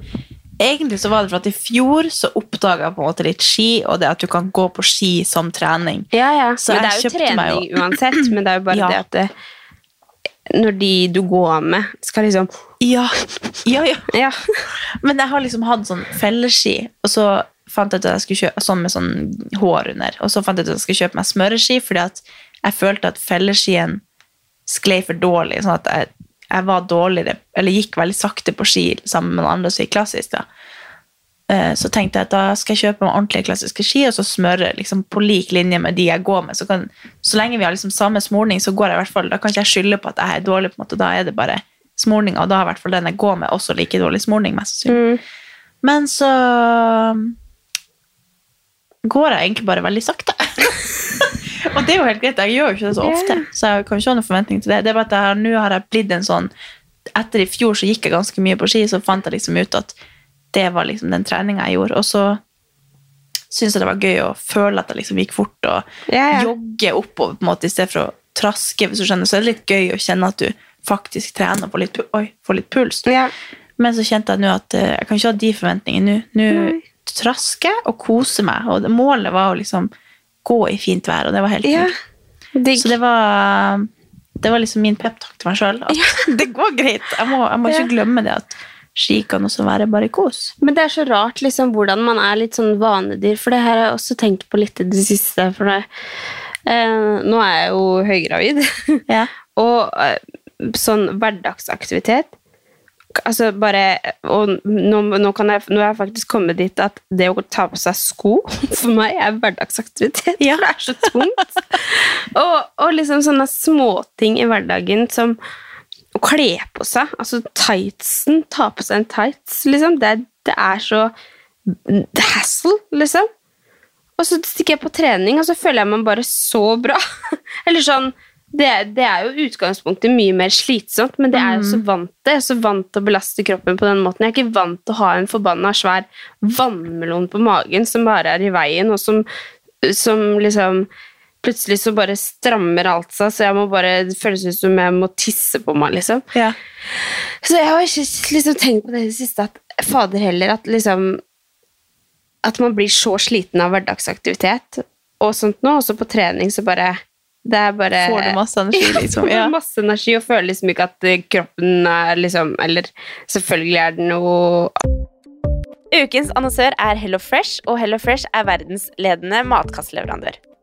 Egentlig så var det for at i fjor så oppdaga jeg på en måte litt ski, og det at du kan gå på ski som trening. Ja, ja. Så men det er jo trening uansett, men det er jo bare Ja. det at det, når de du går med, skal liksom Ja, ja, ja. Ja. Men jeg har liksom hatt sånn felleski, og så fant jeg ut at jeg skulle kjøpe sånn med sånn hår under. Og så fant jeg ut at jeg skulle kjøpe meg smøreski, fordi at jeg følte at felleskien sklei for dårlig. Sånn at jeg, jeg var dårligere, eller gikk veldig sakte på ski sammen med noen andre som gikk klassisk. da. Eh, Så tenkte jeg at da skal jeg kjøpe meg ordentlige klassiske ski, og så smøre liksom på lik linje med de jeg går med. Så, kan, så lenge vi har liksom samme smorning, så går jeg i hvert fall, da kan ikke jeg skylde på at jeg er dårlig, på en måte, da er det bare smorning, og da har i hvert fall den jeg går med, også like dårlig smorning, mest mm. Men så går jeg egentlig bare veldig sakte. og det er jo helt greit, jeg gjør jo ikke det så ofte, så jeg kan ikke ha noen forventning til det. Det er bare at nå har jeg blitt en sånn Etter i fjor så gikk jeg ganske mye på ski, så fant jeg liksom ut at det var liksom den treninga jeg gjorde. Og så syntes jeg det var gøy å føle at jeg liksom gikk fort og yeah. ja. jogge oppover på en måte i stedet for å traske. hvis du skjønner, Så er det litt gøy å kjenne at du faktisk trener og får litt, oi, får litt puls. Yeah. Men så kjente jeg nå at eh, jeg kan ikke ha de forventningene nå. Nå trasker jeg og koser meg, og målet var å liksom gå i fint vær, og det var helt yeah. Digg. Så det var, det var liksom min peptalk til meg sjøl. Det går greit. Jeg må, jeg må Ja. ikke glemme det at ski kan også være bare kos. Men det er så rart liksom, hvordan man er litt sånn vanedyr, for det her har jeg også tenkt på litt i det siste. For det, eh, nå er jeg jo høygravid, Ja. og eh, sånn hverdagsaktivitet Altså bare Og nå, nå, kan jeg, nå har jeg faktisk kommet dit at det å ta på seg sko for meg er hverdagsaktivitet. Ja. For det er så tungt. og, og liksom sånne småting i hverdagen som å kle på seg. Altså tightsen. Ta på seg en tights, liksom. Det, det er så hassle, liksom. Og så stikker jeg på trening, og så føler jeg meg bare så bra. Eller sånn det, det er jo utgangspunktet mye mer slitsomt, men det er jo så vant til. Jeg er så vant til å belaste kroppen på den måten. Jeg er ikke vant til å ha en forbanna svær vannmelon på magen som bare er i veien, og som, som liksom Plutselig så bare strammer alt seg, så jeg må bare, det føles ut som jeg må tisse på meg, liksom. Ja. Så jeg har ikke liksom tenkt på det i det siste, at fader heller, at liksom At man blir så sliten av hverdagsaktivitet og sånt nå, også på trening, så bare Det er bare Får du masse energi, liksom? Ja. Masse energi, og føler liksom ikke at eh, kroppen er liksom Eller selvfølgelig er det noe Ukens annonsør er Hello Fresh, og Hello Fresh er verdensledende matkastleverandør.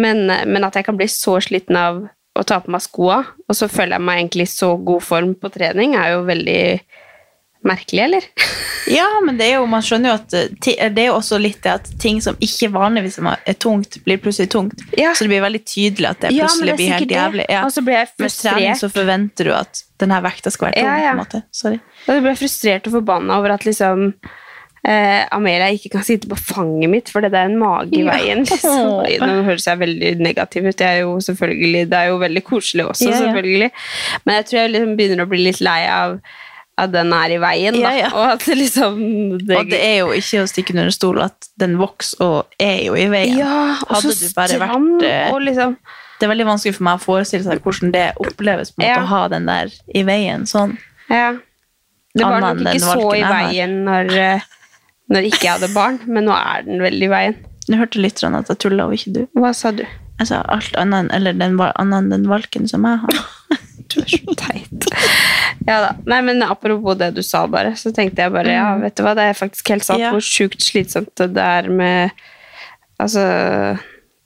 Men, men at jeg kan bli så sliten av å ta på meg skoa, og så føler jeg meg egentlig i så god form på trening, er jo veldig merkelig, eller? Ja, men det er jo, man skjønner jo at eh, det er jo også litt det at ting som ikke vanligvis er tungt, blir plutselig tungt. Ja. Så det blir veldig tydelig at det Ja, plutselig det blir helt jævlig. Ja. Og så blir jeg Med trening frustrert. så forventer du at denne vekta skal være tung. Ja, ja. på en måte. Sorry. Og jeg ble frustrert og forbanna over at liksom eh, Amelia ikke kan sitte på fanget mitt for det er en mage i veien. Liksom. Nå høres jeg veldig negativ ut. det er jo selvfølgelig, det er jo veldig koselig også, Ja, ja. selvfølgelig. Men jeg tror jeg liksom begynner å bli litt lei av at den er i veien, da. Ja. Og at liksom det, Og det er jo ikke å stikke under stol at den vokser og er jo i veien. Ja, og Hadde så stram, vært, eh, og liksom Det er veldig vanskelig for meg å forestille seg hvordan det oppleves på en måte, Ja. å ha den der i veien sånn. Ja. Det var nok ikke så i veien når, eh, når ikke jeg hadde barn, men nå er den veldig i veien. Du hørte litt sånn at jeg tulla og ikke du. Hva sa du? Jeg sa alt annet eller den, annet enn den valken som jeg har. Du er så teit. Ja da. Nei, men apropos det du sa, bare, så tenkte jeg bare ja, vet du hva, det er faktisk helt sant Ja. hvor sjukt slitsomt det er med Altså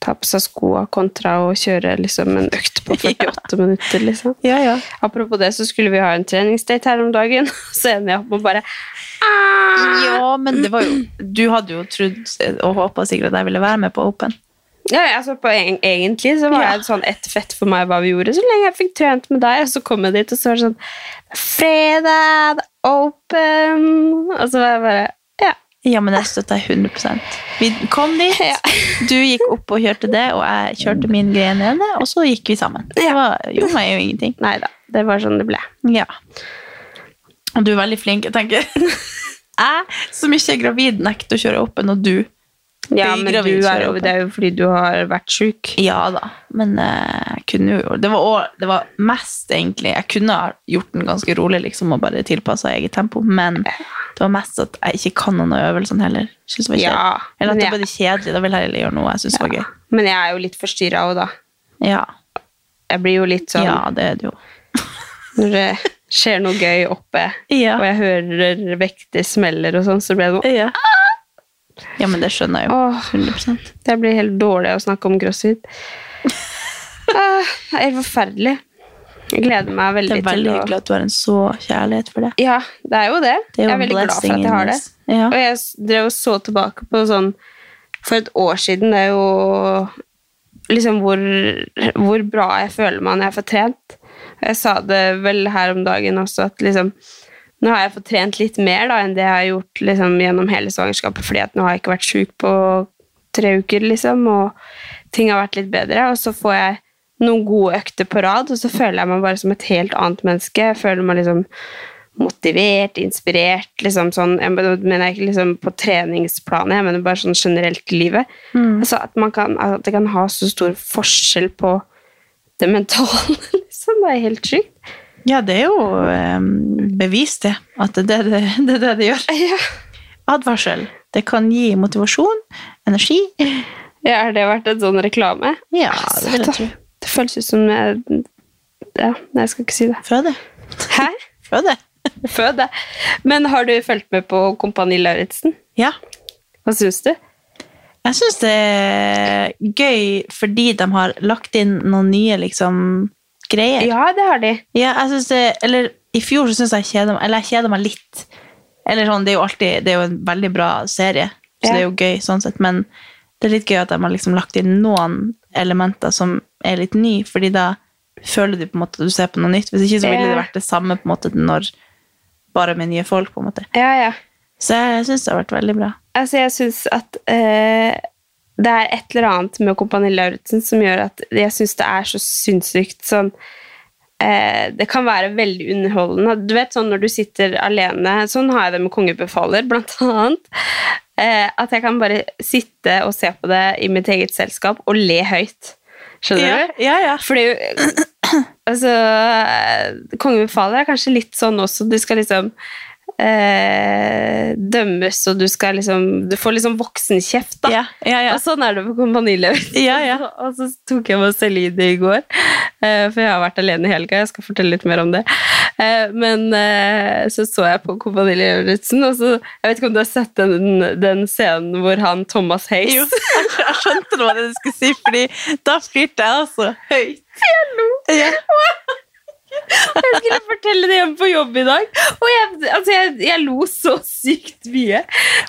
ta på seg skoa kontra å kjøre liksom en økt på 48 minutter, liksom. Ja, ja. Apropos det, så skulle vi ha en treningsdate her om dagen, så ender jeg opp med bare Ja, men det var jo Du hadde jo trodd og håpa sikkert at jeg ville være med på Open. Ja, altså på en, Egentlig så var Ja. det sånn ett fett for meg hva vi gjorde, så lenge jeg fikk trent med deg. Og så kom jeg dit, og så var det sånn Fredag, open Og så var jeg bare Ja. Ja, men jeg støtter deg 100 Vi kom dit, Ja. du gikk opp og kjørte det, og jeg kjørte min greie nede, og så gikk vi sammen. Det var, gjorde meg jo ingenting. Nei da. Det var sånn det ble. Ja. Og du er veldig flink, jeg tenker. jeg som ikke er gravid, nekter å kjøre open, og du Ja, men gravid, du er det er jo fordi du har vært sjuk. Ja da, men eh, jeg kunne jo det. Var, også- det var mest egentlig Jeg kunne ha gjort den ganske rolig liksom, og bare tilpassa eget tempo, men det var mest at jeg ikke kan noen av øvelsene heller. Synes det var Ja. Eller at det ble kjedelig. Da vil jeg heller gjøre noe jeg syns var gøy. Men jeg er jo litt forstyrra òg, da. Ja. Jeg blir jo litt sånn ja, det er det jo. Når det skjer noe gøy oppe, Ja. og jeg hører vekter smeller og sånn, så blir det noe Ja. ja, men det skjønner jeg jo. Åh, 100% Jeg blir helt dårlig av å snakke om crossfit. Ah, det er helt forferdelig. Jeg gleder meg veldig Det er veldig til å hyggelig at du har en så kjærlighet for det. Ja, det er jo det. Det er jo jeg er veldig glad for at jeg har det. Ja. Og jeg drev og så tilbake på sånn For et år siden, det er jo liksom hvor, hvor bra jeg føler meg når jeg får trent. Jeg sa det vel her om dagen også, at liksom Nå har jeg fått trent litt mer da, enn det jeg har gjort liksom, gjennom hele svangerskapet, fordi at nå har jeg ikke vært sjuk på tre uker, liksom, og ting har vært litt bedre. Og så får jeg noen gode økter på rad, og så føler jeg meg bare som et helt annet menneske. Jeg føler meg liksom motivert, inspirert, liksom sånn Jeg mener ikke liksom på treningsplanet, jeg mener bare sånn generelt i livet. Altså at, man kan, at det kan ha så stor forskjell på det mentale, liksom. Det er helt sykt. Ja, det er jo eh, bevist, det. At det er det det, det, det gjør. Ja. Advarsel. Det kan gi motivasjon, energi. Ja, har det vært en sånn reklame? Ja, det vil jeg tro. Det føles ut som jeg Ja, jeg skal ikke si det. Føde. Hæ? Føde. Føde. Men har du fulgt med på Kompani Lauritzen? Ja. Hva syns du? Jeg syns det er gøy fordi de har lagt inn noen nye liksom, greier. Ja, det har de. Ja, jeg synes det, eller I fjor så syns jeg meg Eller jeg kjeder meg litt. Eller sånn, Det er jo alltid Det er jo en veldig bra serie, så Ja. det er jo gøy sånn sett. Men det er litt gøy at de har liksom lagt inn noen elementer som er litt nye, fordi da føler du på en måte at du ser på noe nytt. Hvis ikke så ville det vært det samme på en måte når bare med nye folk. på en måte. Ja, ja. Så jeg syns det har vært veldig bra. Altså, jeg syns at eh, det er et eller annet med Kompani Lauritzen som gjør at jeg syns det er så sinnssykt sånn eh, Det kan være veldig underholdende. Du vet sånn når du sitter alene Sånn har jeg det med Kongebefaler, blant annet. Eh, at jeg kan bare sitte og se på det i mitt eget selskap og le høyt. Skjønner du? Ja, ja. Fordi altså, kongebefaler Kongen befaler er kanskje litt sånn også. Du skal liksom eh, dømmes, og du skal liksom Du får liksom voksenkjeft, da. Ja, ja, ja. Og sånn er det på ja. og så tok jeg meg selv i det i går, eh, for jeg har vært alene i helga. Jeg skal fortelle litt mer om det. Eh, men eh, så så jeg på Kompani Lauritzen, og så Jeg vet ikke om du har sett den, den scenen hvor han Thomas Hayes Jo, jeg skjønte hva du skulle si, fordi da flirte jeg altså høyt. Jeg lo. Ja. Jeg skulle fortelle det hjemme på jobb i dag, og jeg, altså jeg, jeg lo så sykt mye.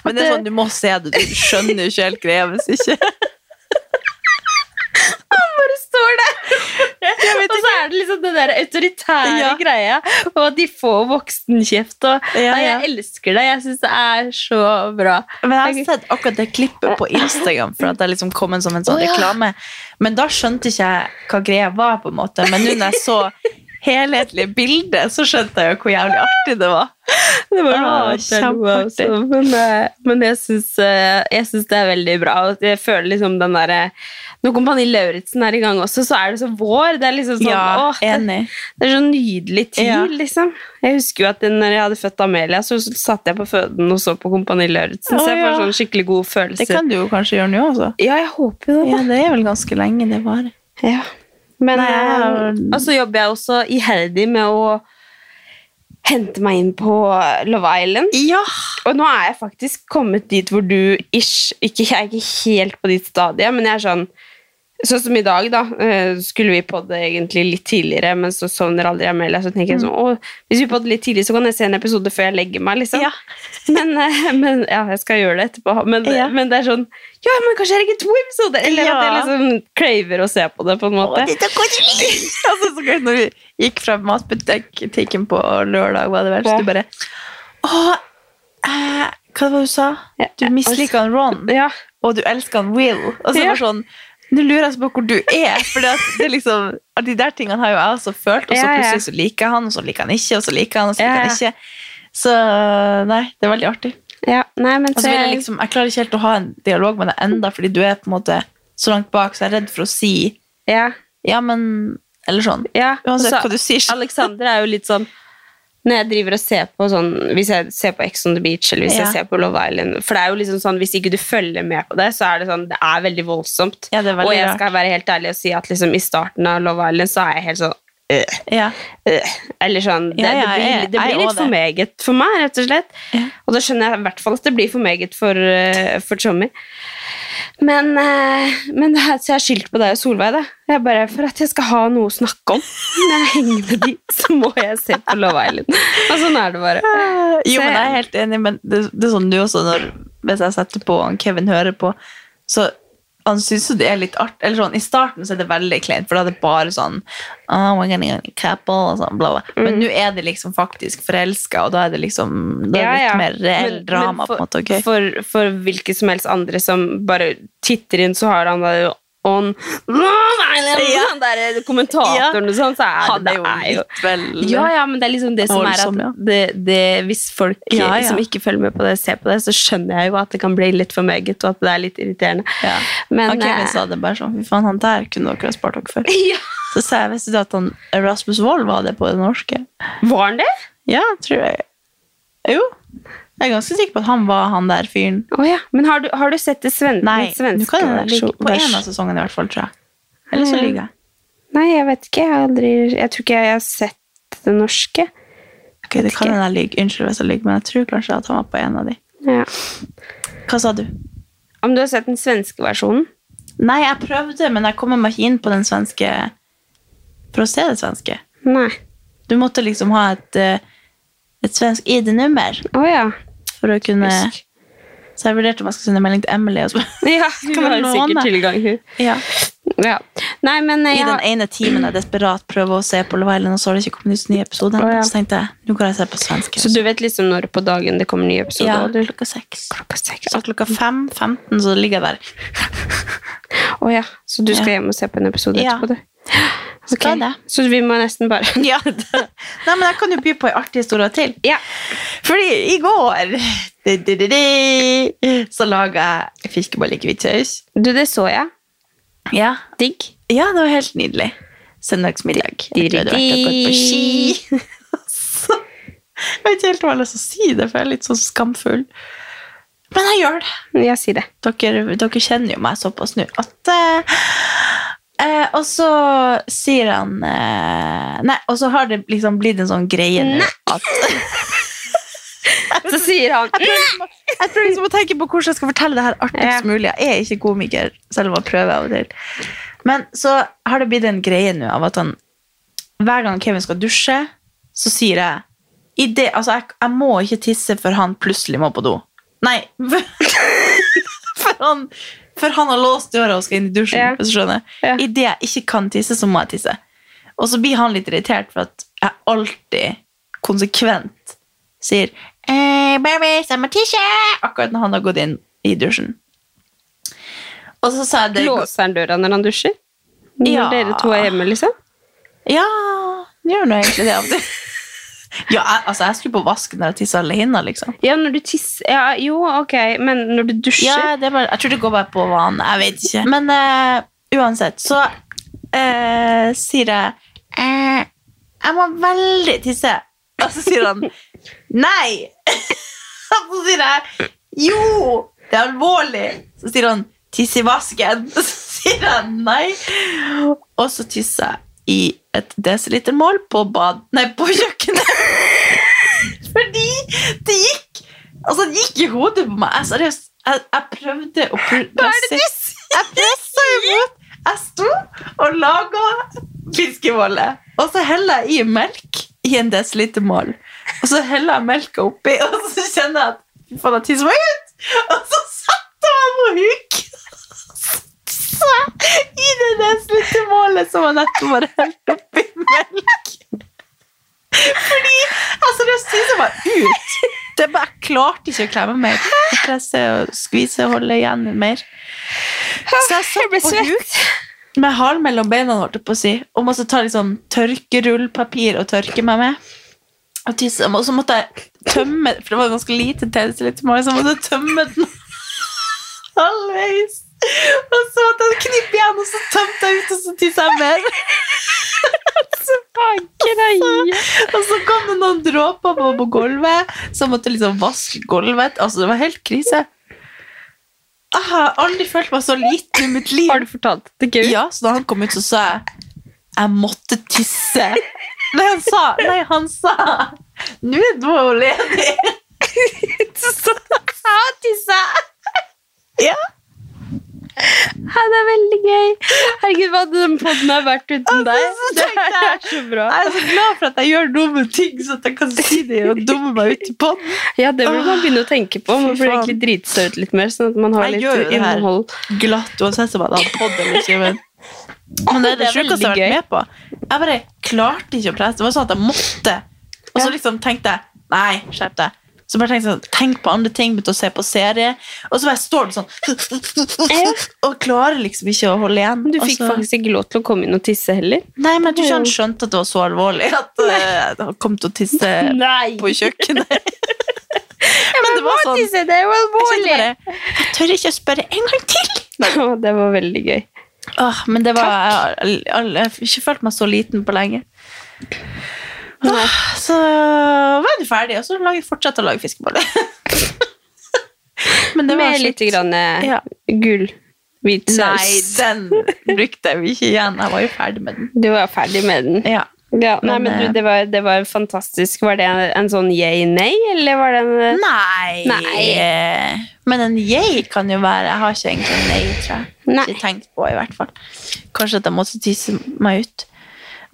Men det er sånn, du må se det, du skjønner jo ikke helt greia hvis ikke. Han bare står der! og så er det liksom den der autoritære Ja. greia, og at de får voksenkjeft. Og, Ja, ja. Jeg elsker det. Jeg syns det er så bra. Men jeg har sett akkurat det klippet på Instagram for at det liksom kom en som en sånn oh, reklame. Men da skjønte ikke jeg hva greia var, på en måte. Men nå når jeg så helhetlige bildet, så skjønte jeg jo hvor jævlig artig det var. Det var Ah, kjempeartig. Men, eh, men jeg syns eh, det er veldig bra. Og jeg føler liksom den derre Når Kompani Lauritzen er i gang også, så er det så vår. Det er liksom sånn Ja, åh, det, enig. det er så nydelig tid, Ja. liksom. Jeg husker jo at når jeg hadde født Amelia, så satt jeg på føden og så på Kompani Lauritzen, så jeg får sånn skikkelig god følelse. Det kan du jo kanskje gjøre nå også. Ja, jeg håper jo det. Ja, det er vel ganske lenge det varer. Ja. Men eh, Og så jobber jeg også iherdig med å hente meg inn på Love Island. Ja! Og nå er jeg faktisk kommet dit hvor du ish ikke, Jeg er ikke helt på ditt stadie, men jeg er sånn Sånn som i dag, da. eh, Skulle vi podde egentlig litt tidligere, men så sovner aldri Amelia. Så tenker jeg sånn Å, hvis vi podder litt tidlig, så kan jeg se en episode før jeg legger meg, liksom. Ja. Men, eh, men ja, jeg skal gjøre det etterpå. Men, Ja. men det er sånn Ja, men kanskje jeg legger to episoder? Eller at jeg liksom craver å se på det, på en måte. altså, så gøy når vi gikk fra matbutikken på lørdag, var det vel, så Ja. du bare Å, eh, hva var det du sa? Du misliker han Ron, Ja. og du elsker han Will. Og så Ja. var det sånn Nå lurer jeg på hvor du er. For det er liksom, de der tingene har jo jeg også følt, og så plutselig så liker han, og så liker han ikke, og så liker han, og så liker han ikke. Så nei, det er veldig artig. Ja, nei, men Og så vil jeg, liksom, jeg klarer ikke helt å ha en dialog med deg enda, fordi du er på en måte så langt bak, så jeg er redd for å si ja, ja, men Eller sånn. ja. Uansett Og så- hva du sier. Alexander er jo litt sånn når jeg driver og ser på sånn Hvis jeg ser på Ex on the Beach eller hvis Ja. jeg ser på Love Island For det er jo liksom sånn, hvis ikke du følger med på det, så er det sånn Det er veldig voldsomt. Ja, er veldig og jeg skal være helt ærlig og si at liksom i starten av Love Island så er jeg helt sånn øh, Ja. øh, Eller sånn Det, det blir, det blir litt for meget for meg, rett og slett. Og da skjønner jeg i hvert fall at det blir for meget for, uh, for Tommy. Men, eh, men det her, så jeg har skyldt på deg og Solveig. da. Jeg bare, For at jeg skal ha noe å snakke om når jeg henger med de, så må jeg se på Love Island. Og sånn er det bare. Jo, Så men jeg- jeg er helt enig, men det, det er sånn du også, når, hvis jeg setter på og Kevin hører på, så han syns jo det er litt art, eller sånn, I starten så er det veldig kleint, for da er det bare sånn oh, we're gonna get a couple, og sånn, bla, bla. Men nå er det liksom faktisk forelska, og da er det liksom det er Mm. Ja, litt mer reell Men- drama. for, på en måte, ok? For, for hvilke som helst andre som bare titter inn, så har han da jo on Love Ja. Han der kommentatoren og sånn, så er det, det er jo veldig... Ja, ja, men det er liksom det som er at det, det, hvis folk Ja, ja. som ikke følger med på det, ser på det, så skjønner jeg jo at det kan bli litt for meget, og at det er litt irriterende. Ja. Men Ok, Kevin eh, sa det bare sånn, fy faen, han der kunne dere ha spart dere for. Så sa jeg, visste du at han, Rasmus Wold var det på det norske? Var han det? Ja, tror jeg. Jo. Jeg er ganske sikker på at han var han der fyren. Oh, ja. Men har du, har du sett det sven Nei, den svenske nå kan det ligge på en av sesongene i hvert fall, tror jeg. Eller så lyver jeg. Nei, jeg vet ikke. Jeg, aldri, jeg tror ikke jeg har sett det norske. Ok, det kan hende jeg lyver. Unnskyld hvis jeg lyver, men jeg tror kanskje at han var på en av de. Ja. Hva sa du? Om du har sett den svenske versjonen? Nei, jeg prøvde, men jeg kommer meg ikke inn på den svenske for å se det svenske. Nei. Du måtte liksom ha et, eh, et svensk ID-nummer Å ja. For å kunne Husk. Så jeg vurderte om jeg skulle sende melding til Emily. Og så, Ja, Skal hun har sikkert tilgang, hun. ja. Ja. Nei, men I den har- ene timen jeg desperat prøver å se på Love Island, og så har det ikke kommet nye episoder. Oh, ja. Så tenkte jeg nå kan jeg se på svensk. Så du vet liksom når på dagen det kommer nye episoder? ja, du- klokka seks. Klokka seks. Så klokka fem, 15, så ligger jeg der. Å ja, så du skal Ja. hjem og se på en episode etterpå, du? Skal Ok, det. Så vi må nesten bare Ja. Nei, men jeg kan jo by på en artig historie til. Ja. Fordi i går di, di, di, di, så laga jeg fiskeboller i hvitsaus. Du, det så jeg. Ja. Digg. ja, det var helt nydelig. Søndagsmiddag. Di, di, Etter at jeg hadde vært gått på ski. Så, jeg vet ikke helt hva jeg har lyst til å si det, for jeg er litt sånn skamfull. Men jeg gjør det. Jeg sier det. Dere, dere kjenner jo meg såpass nå at eh, eh, Og så sier han eh, Nei, og så har det liksom blitt en sånn greie nå at Så sier han Jeg prøver, jeg prøver liksom å tenke på hvordan jeg skal fortelle det her artigst mulig. Jeg er ikke komiker, selv om jeg prøver av og til. Men så har det blitt en greie nå av at han hver gang Kevin skal dusje, så sier jeg det, altså jeg, jeg må ikke tisse før han plutselig må på do. Nei. For han, for han har låst døra og skal inn i dusjen. Ja. hvis du skjønner. Ja. I det jeg ikke kan tisse, så må jeg tisse. Og så blir han litt irritert for at jeg alltid konsekvent sier eh, 'Baby, jeg må tisse!' akkurat når han har gått inn i dusjen. Og så sa jeg det Låser han døra når han dusjer? Når Ja. dere to er hjemme, liksom? Ja, gjør nå egentlig det av og til. Ja, jeg, altså, jeg skulle på vasken når jeg tisser alene, liksom. Ja, når du tisser Ja, jo, ok, men når du dusjer Ja, det bare, jeg tror det går bare på vane. Jeg vet ikke. Men uh, uansett, så uh, sier jeg uh, Jeg må veldig tisse. Og så sier han nei. Og så sier jeg jo, det er alvorlig. Så sier han tiss i vasken. Og så sier han nei. Og så tisser jeg i et desilitermål på bad... Nei, på kjøkkenet. Fordi det gikk Altså, det gikk i hodet på meg. Jeg, seriøst, jeg, jeg prøvde å pr- sier? Jeg pressa imot. Jeg sto og laga fiskebolle. Og så heller jeg i melk i en desilitermål. Og så heller jeg melka oppi, og så kjenner jeg at faen, jeg tisser meg ut. Og så satte jeg på huk. Så i det desilitermålet som jeg nettopp bare helt oppi melk. Fordi det seriøst jeg var ut. Det bare, jeg klarte ikke å klemme mer. Jeg presse og skvise og holde igjen mer. Så jeg satt på huk med halen mellom beina holdt jeg på å si, og måtte ta liksom tørkerullpapir og tørke meg med. Og tisse, og så måtte jeg tømme, for det var ganske lite tjeneste, så jeg måtte tømme den halvveis. Og så måtte jeg knippe igjen, og så tømte jeg ut, og så tissa jeg mer. Og så kom det noen dråper på, på gulvet, så jeg måtte liksom vaske gulvet. Altså, det var helt krise. Jeg har aldri følt meg så liten i mitt liv. Har du fortalt det gøy? Ja, så da han kom ut, så sa jeg jeg måtte tisse. Nei, han sa Nei, han sa Nå er du ledig. Så sa jeg tisse. Ja. Ja, det er veldig gøy. Herregud, hva hadde den podden her vært uten deg? Altså, Det er så bra. Jeg er så glad for at jeg gjør dumme ting, så at jeg kan si det og dumme meg ut i podden. Ja, det burde man begynne å tenke på. Man burde egentlig drite seg ut litt mer, sånn at man har Jeg litt gjør jo det her. Glatt, uansett om jeg hadde podd eller ikke. Men, men det er det Det sjukeste jeg har vært med på. Jeg bare klarte ikke å presse. Det var sånn at jeg måtte. Og så liksom tenkte jeg Nei, skjerp deg. Så bare tenkte jeg sånn, Tenk på andre ting, begynte å se på serie. Og så bare står det sånn Og klarer liksom ikke å holde igjen. Du fikk så- faktisk ikke lov til å komme inn og tisse heller. Nei, men jeg tror ikke han skjønte at det var så alvorlig at uh, han kom til å tisse Nei! på kjøkkenet. men det var sånn Tisse, det er jo Jeg alvorlig! bare Jeg tør ikke å spørre en gang til. Det var veldig gøy. Åh, men det var jeg, jeg, jeg har ikke følt meg så liten på lenge. Så var du ferdig, og så fortsatte å lage fiskeboller. men det var Med litt grann eh, Ja. gull. Hvit Nei, den brukte vi ikke igjen. Jeg var jo ferdig med den. Du var ferdig med den. Ja. Ja, nei, Men, men eh, du, det, var, det var fantastisk. Var det en, en sånn yay-nei, eller var det en eh, Nei. Nei. Men en yay kan jo være Jeg har ikke egentlig en nei, tror jeg. Nei. Ikke tenkt på, i hvert fall. Kanskje at jeg måtte tisse meg ut.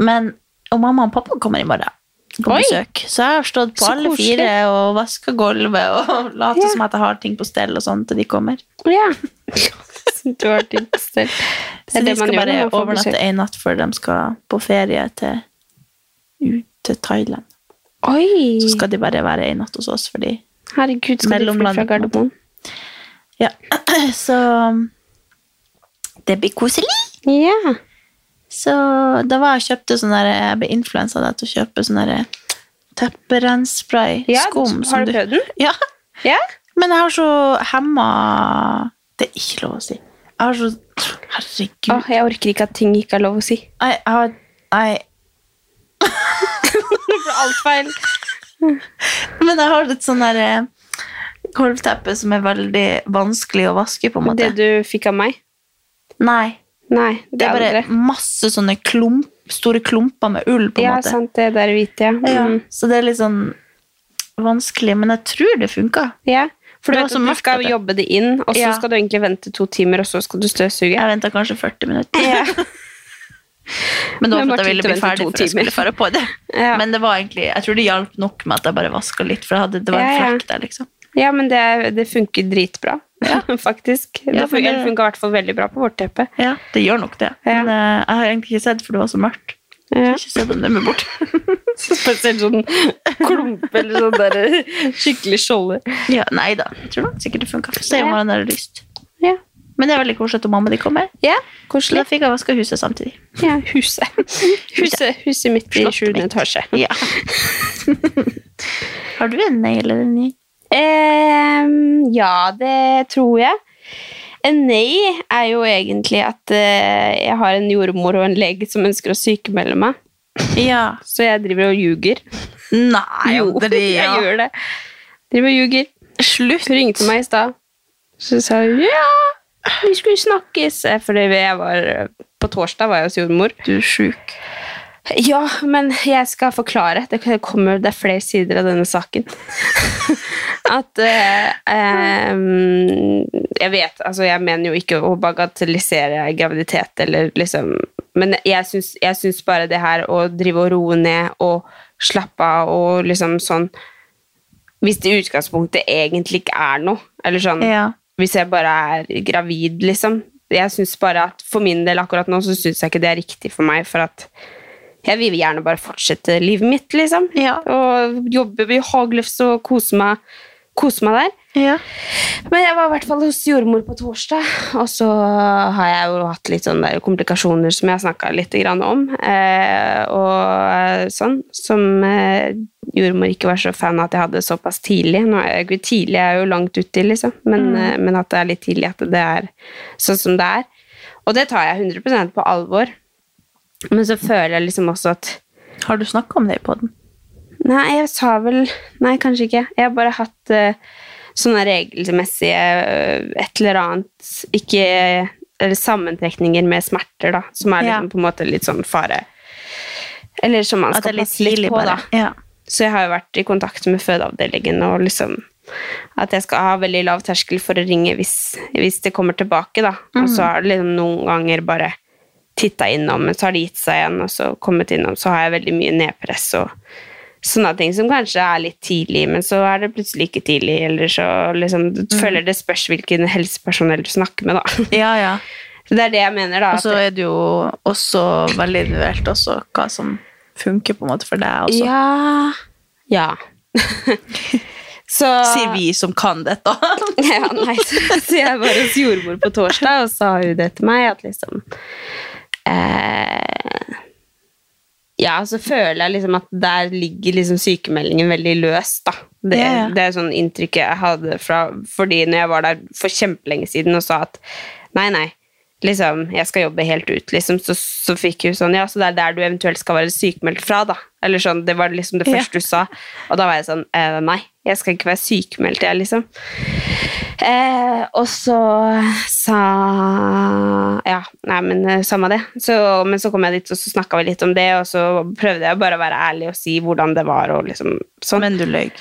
Men Og mamma og pappa kommer i morgen besøk. Så jeg har stått på Så alle koselig. fire og vaska gulvet og later Ja. som at jeg har ting på stell og sånn til de kommer. Ja. du har ting på stell. Det Så de skal bare overnatte en natt før de skal på ferie til, ut til Thailand. Oi! Så skal de bare være en natt hos oss, fordi Herregud, skal de fly fra Gardermoen? Ja. Så det blir koselig. Ja. Så da var jeg kjøpte sånn der Jeg ble influensa til å kjøpe sånn der tepperenspray. ja skum. som har du prøvd den? Ja. Ja. Men jeg har så hemma Det er ikke lov å si. Jeg har så Herregud. Åh, jeg orker ikke at ting ikke er lov å si. Nei, jeg har Nei. Det ble alt feil. Men jeg har et sånn derre kolvteppe gulvteppe som er veldig vanskelig å vaske, på en måte. Det du fikk av meg? Nei. Nei, det, Det er bare masse sånne klump, store klumper med ull, på en Ja, måte. sant, det der hvite, ja. Ja, Mm. så det er litt sånn vanskelig, men jeg tror det funka. ja. For du vet du skal det- jobbe det inn, og så Ja. skal du egentlig vente to timer, og så skal du støvsuge. Jeg venta kanskje 40 minutter. Ja. Men da Men jeg ville bli ferdig for før jeg skulle fare på det. Ja. Men det var egentlig, jeg tror det hjalp nok med at jeg bare vaska litt, for det var en Ja, ja. flekk der, liksom. Ja, men det, det funker dritbra, faktisk. Ja, det funker, det- funka i hvert fall veldig bra på vårt teppe. Ja, det gjør nok det. Ja. Men eh, jeg har egentlig ikke sett, for det var så mørkt. Ja. ikke sett dem nemme bort. Spesielt sånn klump eller sånn der skikkelig skjolder. Ja, nei da, jeg tror nok sikkert det funka. Se om Ja. han har lyst. Ja. Men det er veldig koselig at mamma de kommer. Ja, koselig. da fikk jeg vaska huset samtidig. Ja, huset. Huset, huset mitt i sjuende etasje. Ja. har du en nei eller en nei? Ehm, ja, det tror jeg. En nei er jo egentlig at eh, jeg har en jordmor og en lege som ønsker å sykemelde meg. Ja. Så jeg driver og ljuger. Nei, Jo, jeg gjør det. Driver og ljuger. Slutt. Hun ringte meg i stad. Så sa hun ja, vi skulle snakkes. Fordi For jeg var, på torsdag var jeg hos jordmor. Du er sjuk. Ja, men jeg skal forklare. Det kommer, det er flere sider av denne saken. At eh, Jeg vet, altså jeg mener jo ikke å bagatellisere graviditet, eller liksom Men jeg syns, jeg syns bare det her å drive og roe ned og slappe av og liksom sånn Hvis det i utgangspunktet egentlig ikke er noe, eller sånn Ja. hvis jeg bare er gravid, liksom. Jeg synes bare at For min del akkurat nå så syns jeg ikke det er riktig for meg, for at jeg vil gjerne bare fortsette livet mitt, liksom. Ja. Og jobbe hagløfs og kose meg kose meg der. Ja. Men jeg var i hvert fall hos jordmor på torsdag, og så har jeg jo hatt litt sånne komplikasjoner som jeg har snakka litt grann om. Eh, og sånn, som eh, jordmor ikke var så fan av at jeg hadde såpass tidlig. Nå er jeg tidlig tidlig, jeg er jo langt uti, liksom, men, eh, men at det er litt tidlig at det er sånn som det er. Og det tar jeg 100% på alvor. Men så føler jeg liksom også at Har du snakka om det i poden? Nei, jeg sa vel Nei, kanskje ikke. Jeg har bare hatt uh, sånne regelmessige uh, et eller annet Ikke Eller sammentrekninger med smerter, da, som er Ja. liksom på en måte litt sånn fare Eller som man skal passe litt på, bare. da. Ja. Så jeg har jo vært i kontakt med fødeavdelingen og liksom At jeg skal ha veldig lav terskel for å ringe hvis, hvis det kommer tilbake, da. Og så har det liksom noen ganger bare titta innom, men så har det gitt seg igjen, og så kommet innom, så har jeg veldig mye nedpress og sånne ting som kanskje er litt tidlig, men så er det plutselig ikke tidlig, eller så liksom Du føler det spørs hvilken helsepersonell du snakker med, da. ja, ja. Så det er det jeg mener, da. Og så er det jo også veldig individuelt også hva som funker på en måte for deg også. Ja Ja. så Sier vi som kan dette. ja, nei, så, så jeg var hos jordmor på torsdag, og sa hun det til meg, at liksom eh, Ja, så føler jeg liksom at der ligger liksom sykemeldingen veldig løst, da. Det, Ja, ja. det er sånn inntrykket jeg hadde fra Fordi når jeg var der for kjempelenge siden og sa at nei, nei, liksom, jeg skal jobbe helt ut, liksom, så, så fikk hun sånn Ja, så det er der du eventuelt skal være sykemeldt fra, da. Eller sånn, det var liksom det Ja. første du sa. Og da var jeg sånn eh, Nei, jeg skal ikke være sykemeldt, jeg, liksom. Eh, og så sa Ja, nei, men eh, samme det. Så, men så kom jeg dit, og så snakka vi litt om det, og så prøvde jeg bare å være ærlig og si hvordan det var, og liksom sånn. Men du løy.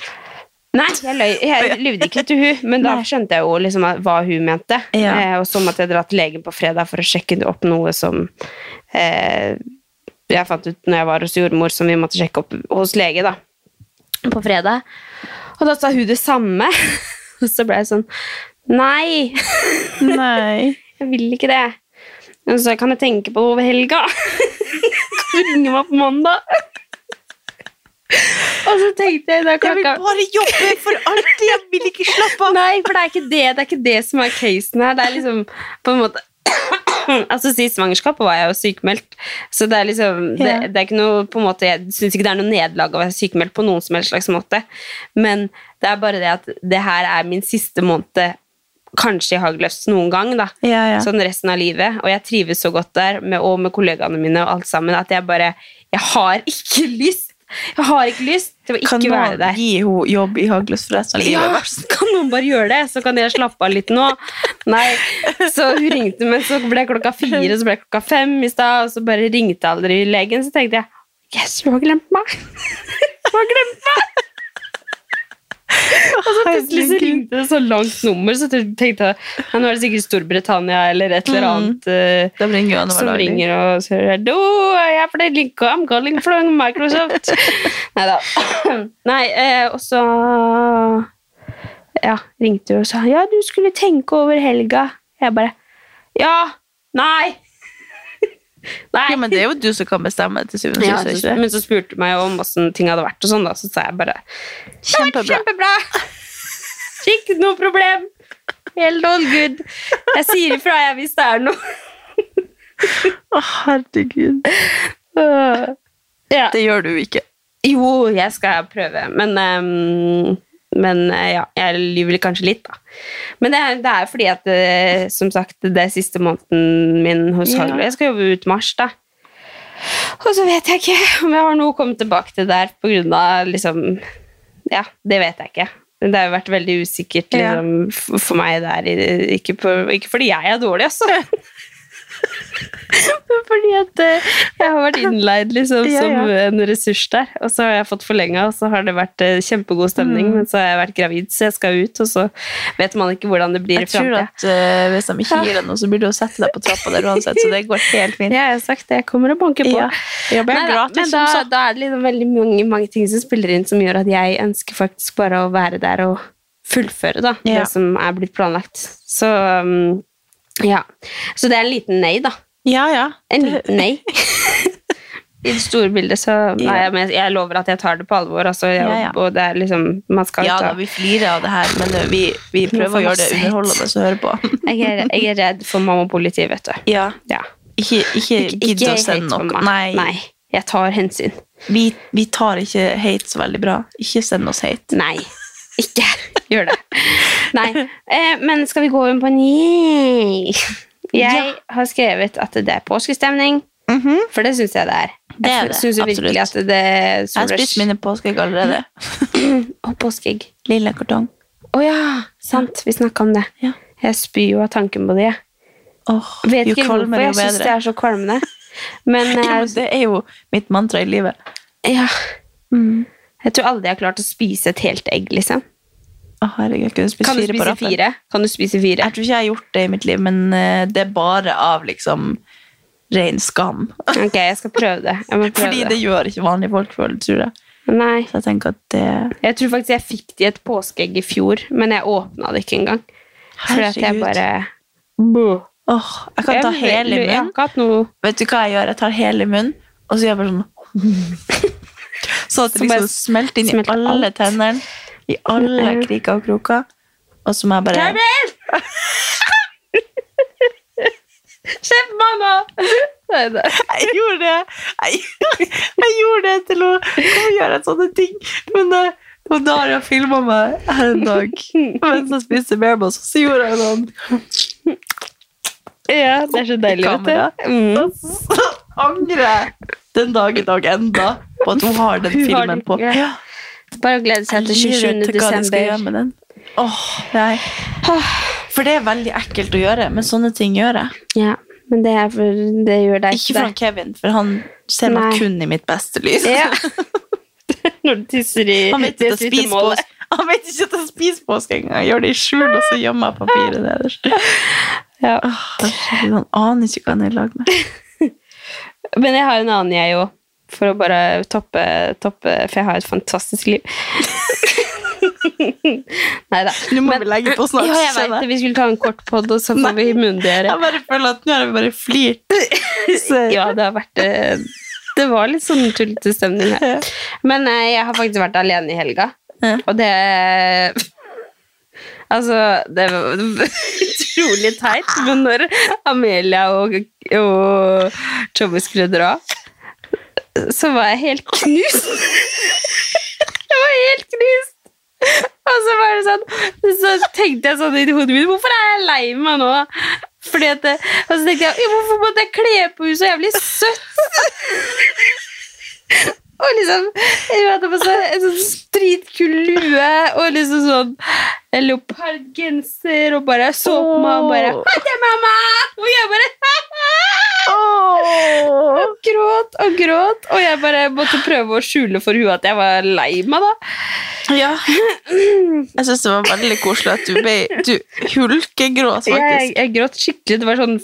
Nei, jeg, løy, jeg lyvde ikke til hun, men da skjønte jeg jo liksom hva hun mente. Ja. Eh, og så måtte jeg dra til legen på fredag for å sjekke opp noe som eh, jeg fant ut når jeg var hos jordmor, som vi måtte sjekke opp hos lege da, på fredag. Og da sa hun det samme. Og så ble jeg sånn Nei, Nei. jeg vil ikke det. Men så kan jeg tenke på det over helga. Kan ringe meg på mandag? Og så tenkte jeg da Jeg vil bare jobbe for alltid! Jeg vil ikke slappe av! Nei, for det er ikke det Det er ikke det som er casen her. Det er liksom på en måte Altså, Sist svangerskap var jeg jo sykemeldt, så det er liksom det, det er ikke noe på en måte Jeg syns ikke det er noe nederlag å være sykemeldt på noen som helst slags måte, men det er bare det at det her er min siste måned kanskje i Hagløst noen gang, da. Ja, ja. Sånn resten av livet. Og jeg trives så godt der, med, og med kollegaene mine og alt sammen, at jeg bare Jeg har ikke lyst! Jeg har ikke lyst til å ikke Kan være noen gi henne jobb i Hagløs for resten av livet? Ja, kan noen bare gjøre det? Så kan jeg slappe av litt nå. Nei, Så hun ringte, men så ble klokka fire, så ble klokka fem i stad, og så bare ringte aldri legen. Så tenkte jeg yes, du har glemt meg. Du har glemt meg! Og så plutselig så ringte det så langt nummer, så tenkte jeg ja, nå er det sikkert Storbritannia eller et eller annet. mm. Ringer han som ringer og sier Hallo, jeg er Linko, I'm calling from Microsoft. Nei da. Eh, og så Ja, ringte hun og sa Ja, du skulle tenke over helga. Jeg bare Ja. Nei. Nei. Ja, men det er jo du som kan bestemme til syvende og Ja, sist. ikke men så spurte du meg om åssen ting hadde vært, og sånn da, så sa jeg bare Kjempebra. Kjempebra! Ikke noe problem. Helt all good. Jeg sier ifra jeg hvis det er noe. Å, herregud. Ja. Det gjør du ikke. Jo, jeg skal prøve, men ehm, Men eh, ja, jeg lyver kanskje litt, da. Men det er, det er fordi at, eh, som sagt, det er siste måneden min hos Ja. Jeg skal jobbe ut mars, da. Og så vet jeg ikke om jeg har noe å komme tilbake til der på grunn av liksom Ja, det vet jeg ikke. Det har jo vært veldig usikkert liksom, for meg der. Ikke, på, ikke fordi jeg er dårlig, altså. Fordi at eh, jeg har vært innleid liksom, Ja, som ja. en ressurs der. Og så har jeg fått forlenga, og så har det vært eh, kjempegod stemning. Mm. Men så har jeg vært gravid, så jeg skal ut, og så vet man ikke hvordan det blir Jeg i tror framtida. at eh, hvis de ikke gir deg noe, så blir du å sette deg på trappa der uansett, så det går helt fint. Ja, jeg har sagt det. Jeg kommer og banker på. Ja. Neida, gratis, men da, da er det liksom veldig mange, mange ting som spiller inn, som gjør at jeg ønsker faktisk bare å være der og fullføre da, det som er blitt planlagt. Så um, ja. Så det er en liten nei, da. Ja, ja. En liten nei. I det store bildet så Nei, Ja. men jeg lover at jeg tar det på alvor. Altså, jeg, Ja, ja. Og det er liksom Man skal Ja ta da, vi flirer av det her, men eh, vi, vi prøver å gjøre det underholdende å høre på. jeg er, jeg er redd for mamma-politiet, vet du. Ja, Ja. ikke, ikke gidd å sende noe. Nei, Nei. Jeg tar hensyn. Vi, vi tar ikke hate så veldig bra. Ikke send oss hate. Nei. Ikke gjør det. Nei. Eh, men skal vi gå inn på en Jeg har skrevet at det er påskestemning, for det syns jeg det er. Det er det, Synes jeg virkelig at det Jeg har spist mine påskeegg allerede. og påskeegg. Lille kartong. Å ja, sant. Vi snakka om det. Ja. Jeg spyr jo av tanken på det. Åh, Vet jo ikke hvorfor jeg jo syns det er så kvalmende. Men Ja, eh, det er jo mitt mantra i livet. ja. Jeg tror aldri jeg har klart å spise et helt egg, liksom. Herregud, kan du spise, Kan du fire på rappen. fire? Kan du spise fire? Jeg tror ikke jeg har gjort det i mitt liv, men eh, det er bare av liksom ren skam. Ok, jeg skal prøve det. Prøve Fordi det gjør ikke vanlige folk, tror jeg. Nei. Så jeg tenker at det Jeg tror faktisk jeg fikk det i et påskeegg i fjor, men jeg åpna det ikke engang. Fordi at jeg Herregud. bare Oh, jeg kan ta Jeg- hele i munnen. Vet du hva jeg gjør? Jeg tar hele i munnen, og så gjør jeg bare sånn Så at det liksom smelter inn i alle tennene. I alle kriker og kroker. Og så må jeg bare Sjef, mamma! Nei, nei. Jeg gjorde det Jeg, jeg gjorde det til å gjøre gjør sånne ting? Men da har Daria filma meg her en dag mens jeg spiste bearballs, og så gjorde jeg sånn. Ja, det er så deilig, vet du. Mm. Og så angrer jeg den dag i dag enda på at hun har den filmen på. ja. Bare å glede seg til 27. Jeg vet hva de skal gjøre desember. Åh, nei. For det er veldig ekkelt å gjøre, men sånne ting gjør jeg. Ja, men det, er for, det gjør deg Ikke fra Kevin, for han ser meg kun i mitt beste lys. Ja. Når du tisser i Han vet ikke at det jeg spiser påske. Han vet ikke at jeg spiser påske engang. Jeg gjør det i skjul, og så gjemmer jeg papiret nederst. Ja. Åh, Han aner ikke hva han er i lag med. Men jeg har en annen, jeg òg. For å bare toppe, toppe For jeg har et fantastisk liv. Nei da. Nå må vi legge på snart. Ja, jeg vet det. Vi skulle ta en kort pod, og så får vi myndiggjøre. Jeg bare føler at nå har vi bare flirt. Ja, det har vært eh, Det var litt sånn tullete stemning her. Men eh, jeg har faktisk vært alene i helga, Ja. og det Altså, det var utrolig teit, men når Amelia og, og Chobby skulle dra, så var jeg helt knust. Jeg var helt knust. Og så var det sånn Så tenkte jeg sånn i hodet mitt Hvorfor er jeg lei meg nå? Fordi at Og så tenkte jeg Hvorfor måtte jeg kle på henne så jævlig søtt? Og liksom Jeg hadde på seg en sånn dritkul lue og liksom sånn leopardgenser og bare så på meg og bare 'Hei til mamma!» Og jeg bare og gråt og gråt, og jeg bare måtte prøve å skjule for henne at jeg var lei meg, da. Ja. Jeg syns det var veldig koselig at du ble Du hulkegråt, faktisk. jeg gråt skikkelig. Det var sånn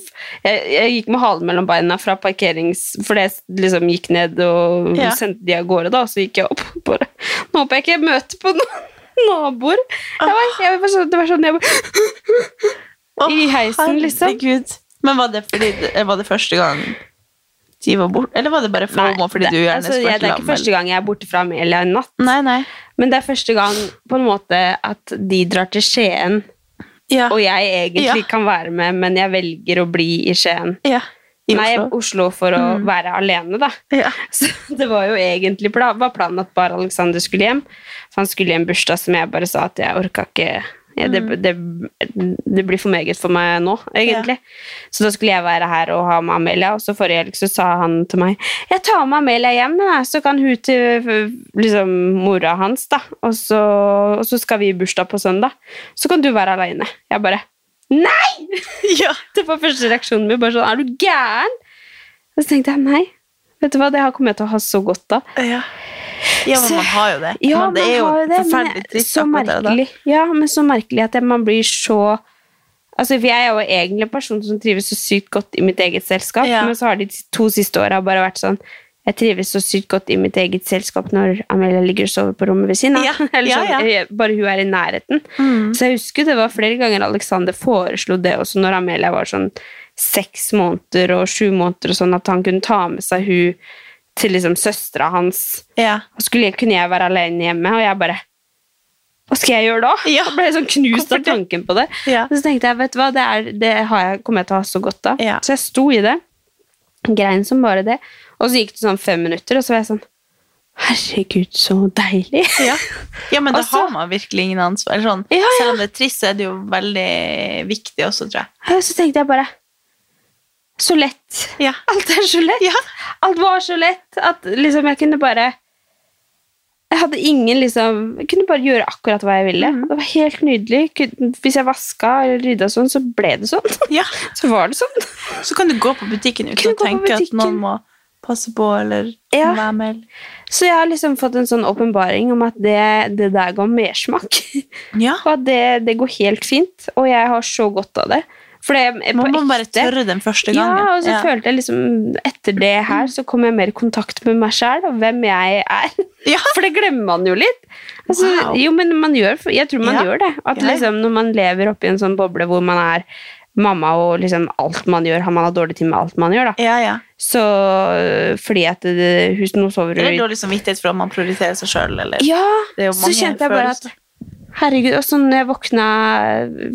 Jeg, jeg gikk med halen mellom beina fra parkerings... For jeg liksom gikk ned og Ja. sendte de av gårde, da, og så gikk jeg opp. Bare, Nå håper jeg ikke jeg møter på noen naboer. Jeg var, jeg var sånn, det var sånn jeg Åh, i heisen, liksom. herregud. Men var det, fordi, var det første gang de var borte, eller var det bare FOMO fordi det, du gjerne altså, spurte Det er ikke første gang jeg er borte fra Amelia en natt, Nei, nei. men det er første gang på en måte at de drar til Skien, Ja. og jeg egentlig Ja. kan være med, men jeg velger å bli i Skien. ja. I Nei, Oslo. Oslo for å Mm. være alene, da. Ja. Så det var jo egentlig plan, var planen at bare Alexander skulle hjem. For han skulle i en bursdag som jeg bare sa at jeg orka ikke ja, det, Mm. det, det blir for meget for meg nå, egentlig. Så da skulle jeg være her og ha med Amelia, og så forrige helg så sa han til meg Jeg tar med Amelia hjem, så kan hun til liksom, mora hans, da. Og så, og så skal vi i bursdag på søndag. Så kan du være aleine. Jeg bare Nei! Ja. Det var første reaksjonen min. bare sånn, Er du gæren? Og så tenkte jeg nei. Vet du hva, Det her kommer jeg til å ha så godt av. Ja. ja, men man har jo det. Ja, men det er jo har det, forferdelig er trist. så akkurat det Ja, men så merkelig at man blir så Altså, for Jeg er jo egentlig en person som trives så sykt godt i mitt eget selskap, Ja. men så har de to siste åra bare vært sånn Jeg trives så sykt godt i mitt eget selskap når Amelia ligger og sover på rommet ved siden av. Ja, Eller ja, sånn, ja. jeg- Bare hun er i nærheten. Mm. Så jeg husker det var flere ganger Alexander foreslo det også når Amelia var sånn seks måneder og sju måneder, og sånn at han kunne ta med seg hun til liksom søstera hans. Ja. Og skulle, kunne jeg være alene hjemme, og jeg bare Hva skal jeg gjøre da? Ja. Jeg ble sånn knust av tanken på det. Ja. Så tenkte jeg, vet du hva, det, er, det har jeg, kommer jeg til å ha så godt av. Ja. Så jeg sto i det. Grein som bare det. Og så gikk det sånn fem minutter, og så var jeg sånn Herregud, så deilig. Ja. ja, men da så- har man virkelig ingen ansvar. Eller sånn, Ja, ja. Selv om det er trist, så er det jo veldig viktig også, tror jeg. Og så tenkte jeg bare Så lett. Ja. Alt er så lett. Ja. Alt var så lett at liksom jeg kunne bare Jeg hadde ingen liksom Jeg kunne bare gjøre akkurat hva jeg ville. Det var helt nydelig. Hvis jeg vaska eller rydda sånn, så ble det sånn. Ja. Så var det sånn. Så kan du gå på butikken uten å tenke at noen må passe på eller Ja. være med. Så jeg har liksom fått en sånn åpenbaring om at det, det der ga mersmak. Ja. Og at det, det går helt fint. Og jeg har så godt av det. For det Man må bare tørre den første gangen. Ja, og så Ja. følte jeg liksom Etter det her så kom jeg mer i kontakt med meg sjæl og hvem jeg er. Ja. For det glemmer man jo litt. Altså, Wow. Jo, men man gjør Jeg tror man gjør det. At liksom når man lever oppi en sånn boble hvor man er mamma og liksom alt man gjør, har man har dårlig tid med alt man gjør, da. Ja, ja. Så øh, fordi at det, hus, nå sover du Eller dårlig samvittighet for at man prioriterer seg sjøl, eller Ja, så kjente jeg bare at. Herregud, og så når jeg våkna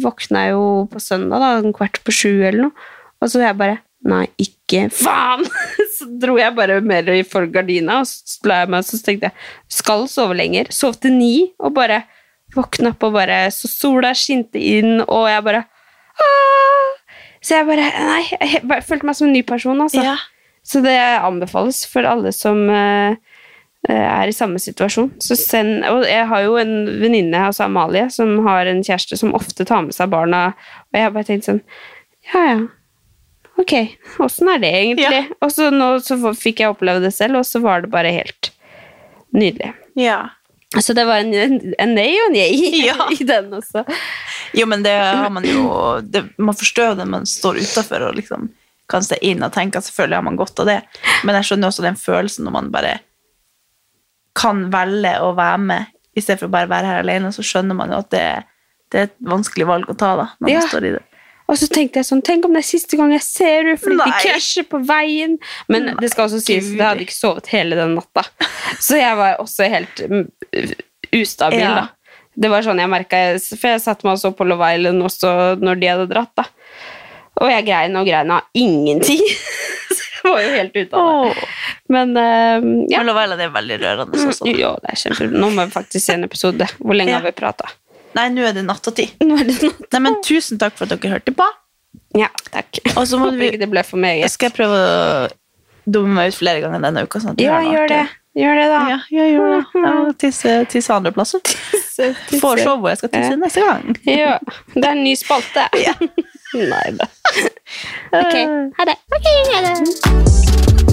Våkna jo på søndag, da, en kvart på sju eller noe, og så jeg bare Nei, ikke faen! Så dro jeg bare mer i for gardina, og så la jeg meg, så tenkte jeg skal sove lenger. Sov til ni, og bare våkna opp, og bare Så sola skinte inn, og jeg bare! Så jeg bare Nei, jeg bare følte meg som en ny person, altså. Ja. Så det anbefales for alle som uh, er i samme situasjon. Så send, og jeg har jo en venninne, altså Amalie, som har en kjæreste som ofte tar med seg barna, og jeg har bare tenkt sånn Ja, ja. Ok, åssen er det egentlig? Og så nå så fikk jeg oppleve det selv, og så var det bare helt nydelig. Ja. Så det var en, en, nei og en jeg Ja. i den også. Jo, men det har man jo det, Man forstår jo det man står utafor og liksom kan se inn og tenke at selvfølgelig har man godt av det, men jeg skjønner også den følelsen når man bare kan velge å være med i stedet for å bare være her alene, så skjønner man jo at det, det er et vanskelig valg å ta da, når Ja. man står i det. Og så tenkte jeg sånn, tenk om det er siste gang jeg ser henne, fordi de Nei. krasjer på veien. Men det skal også sies, at jeg hadde ikke sovet hele den natta. Så jeg var også helt mm, ustabil, Ja. da. Det var sånn jeg merket, for jeg satt meg og så på Love Island også når de hadde dratt, da. Og jeg grein og grein av ingenting. Så jeg var jo helt ute av det. Men uh, ja. Men Love Island er veldig rørende. Sånn. Ja, det er kjempe... Nå må vi faktisk se en episode. Hvor lenge Ja. har vi prata? Nei, nå er det nattatid. Nå er det natt. Nei, men tusen takk for at dere hørte på. Ja, takk. Og så må vi- det ble for meget. Jeg prøve å dumme meg ut flere ganger denne uka. Sånn Ja, gjør det. Gjør det, da. Ja, ja, gjør det. Jeg tisse, tisse andre plasser. Får se hvor jeg skal tisse neste gang. Ja, det er en ny spalte. Nei da. Ok, ha det. Okay, ha det.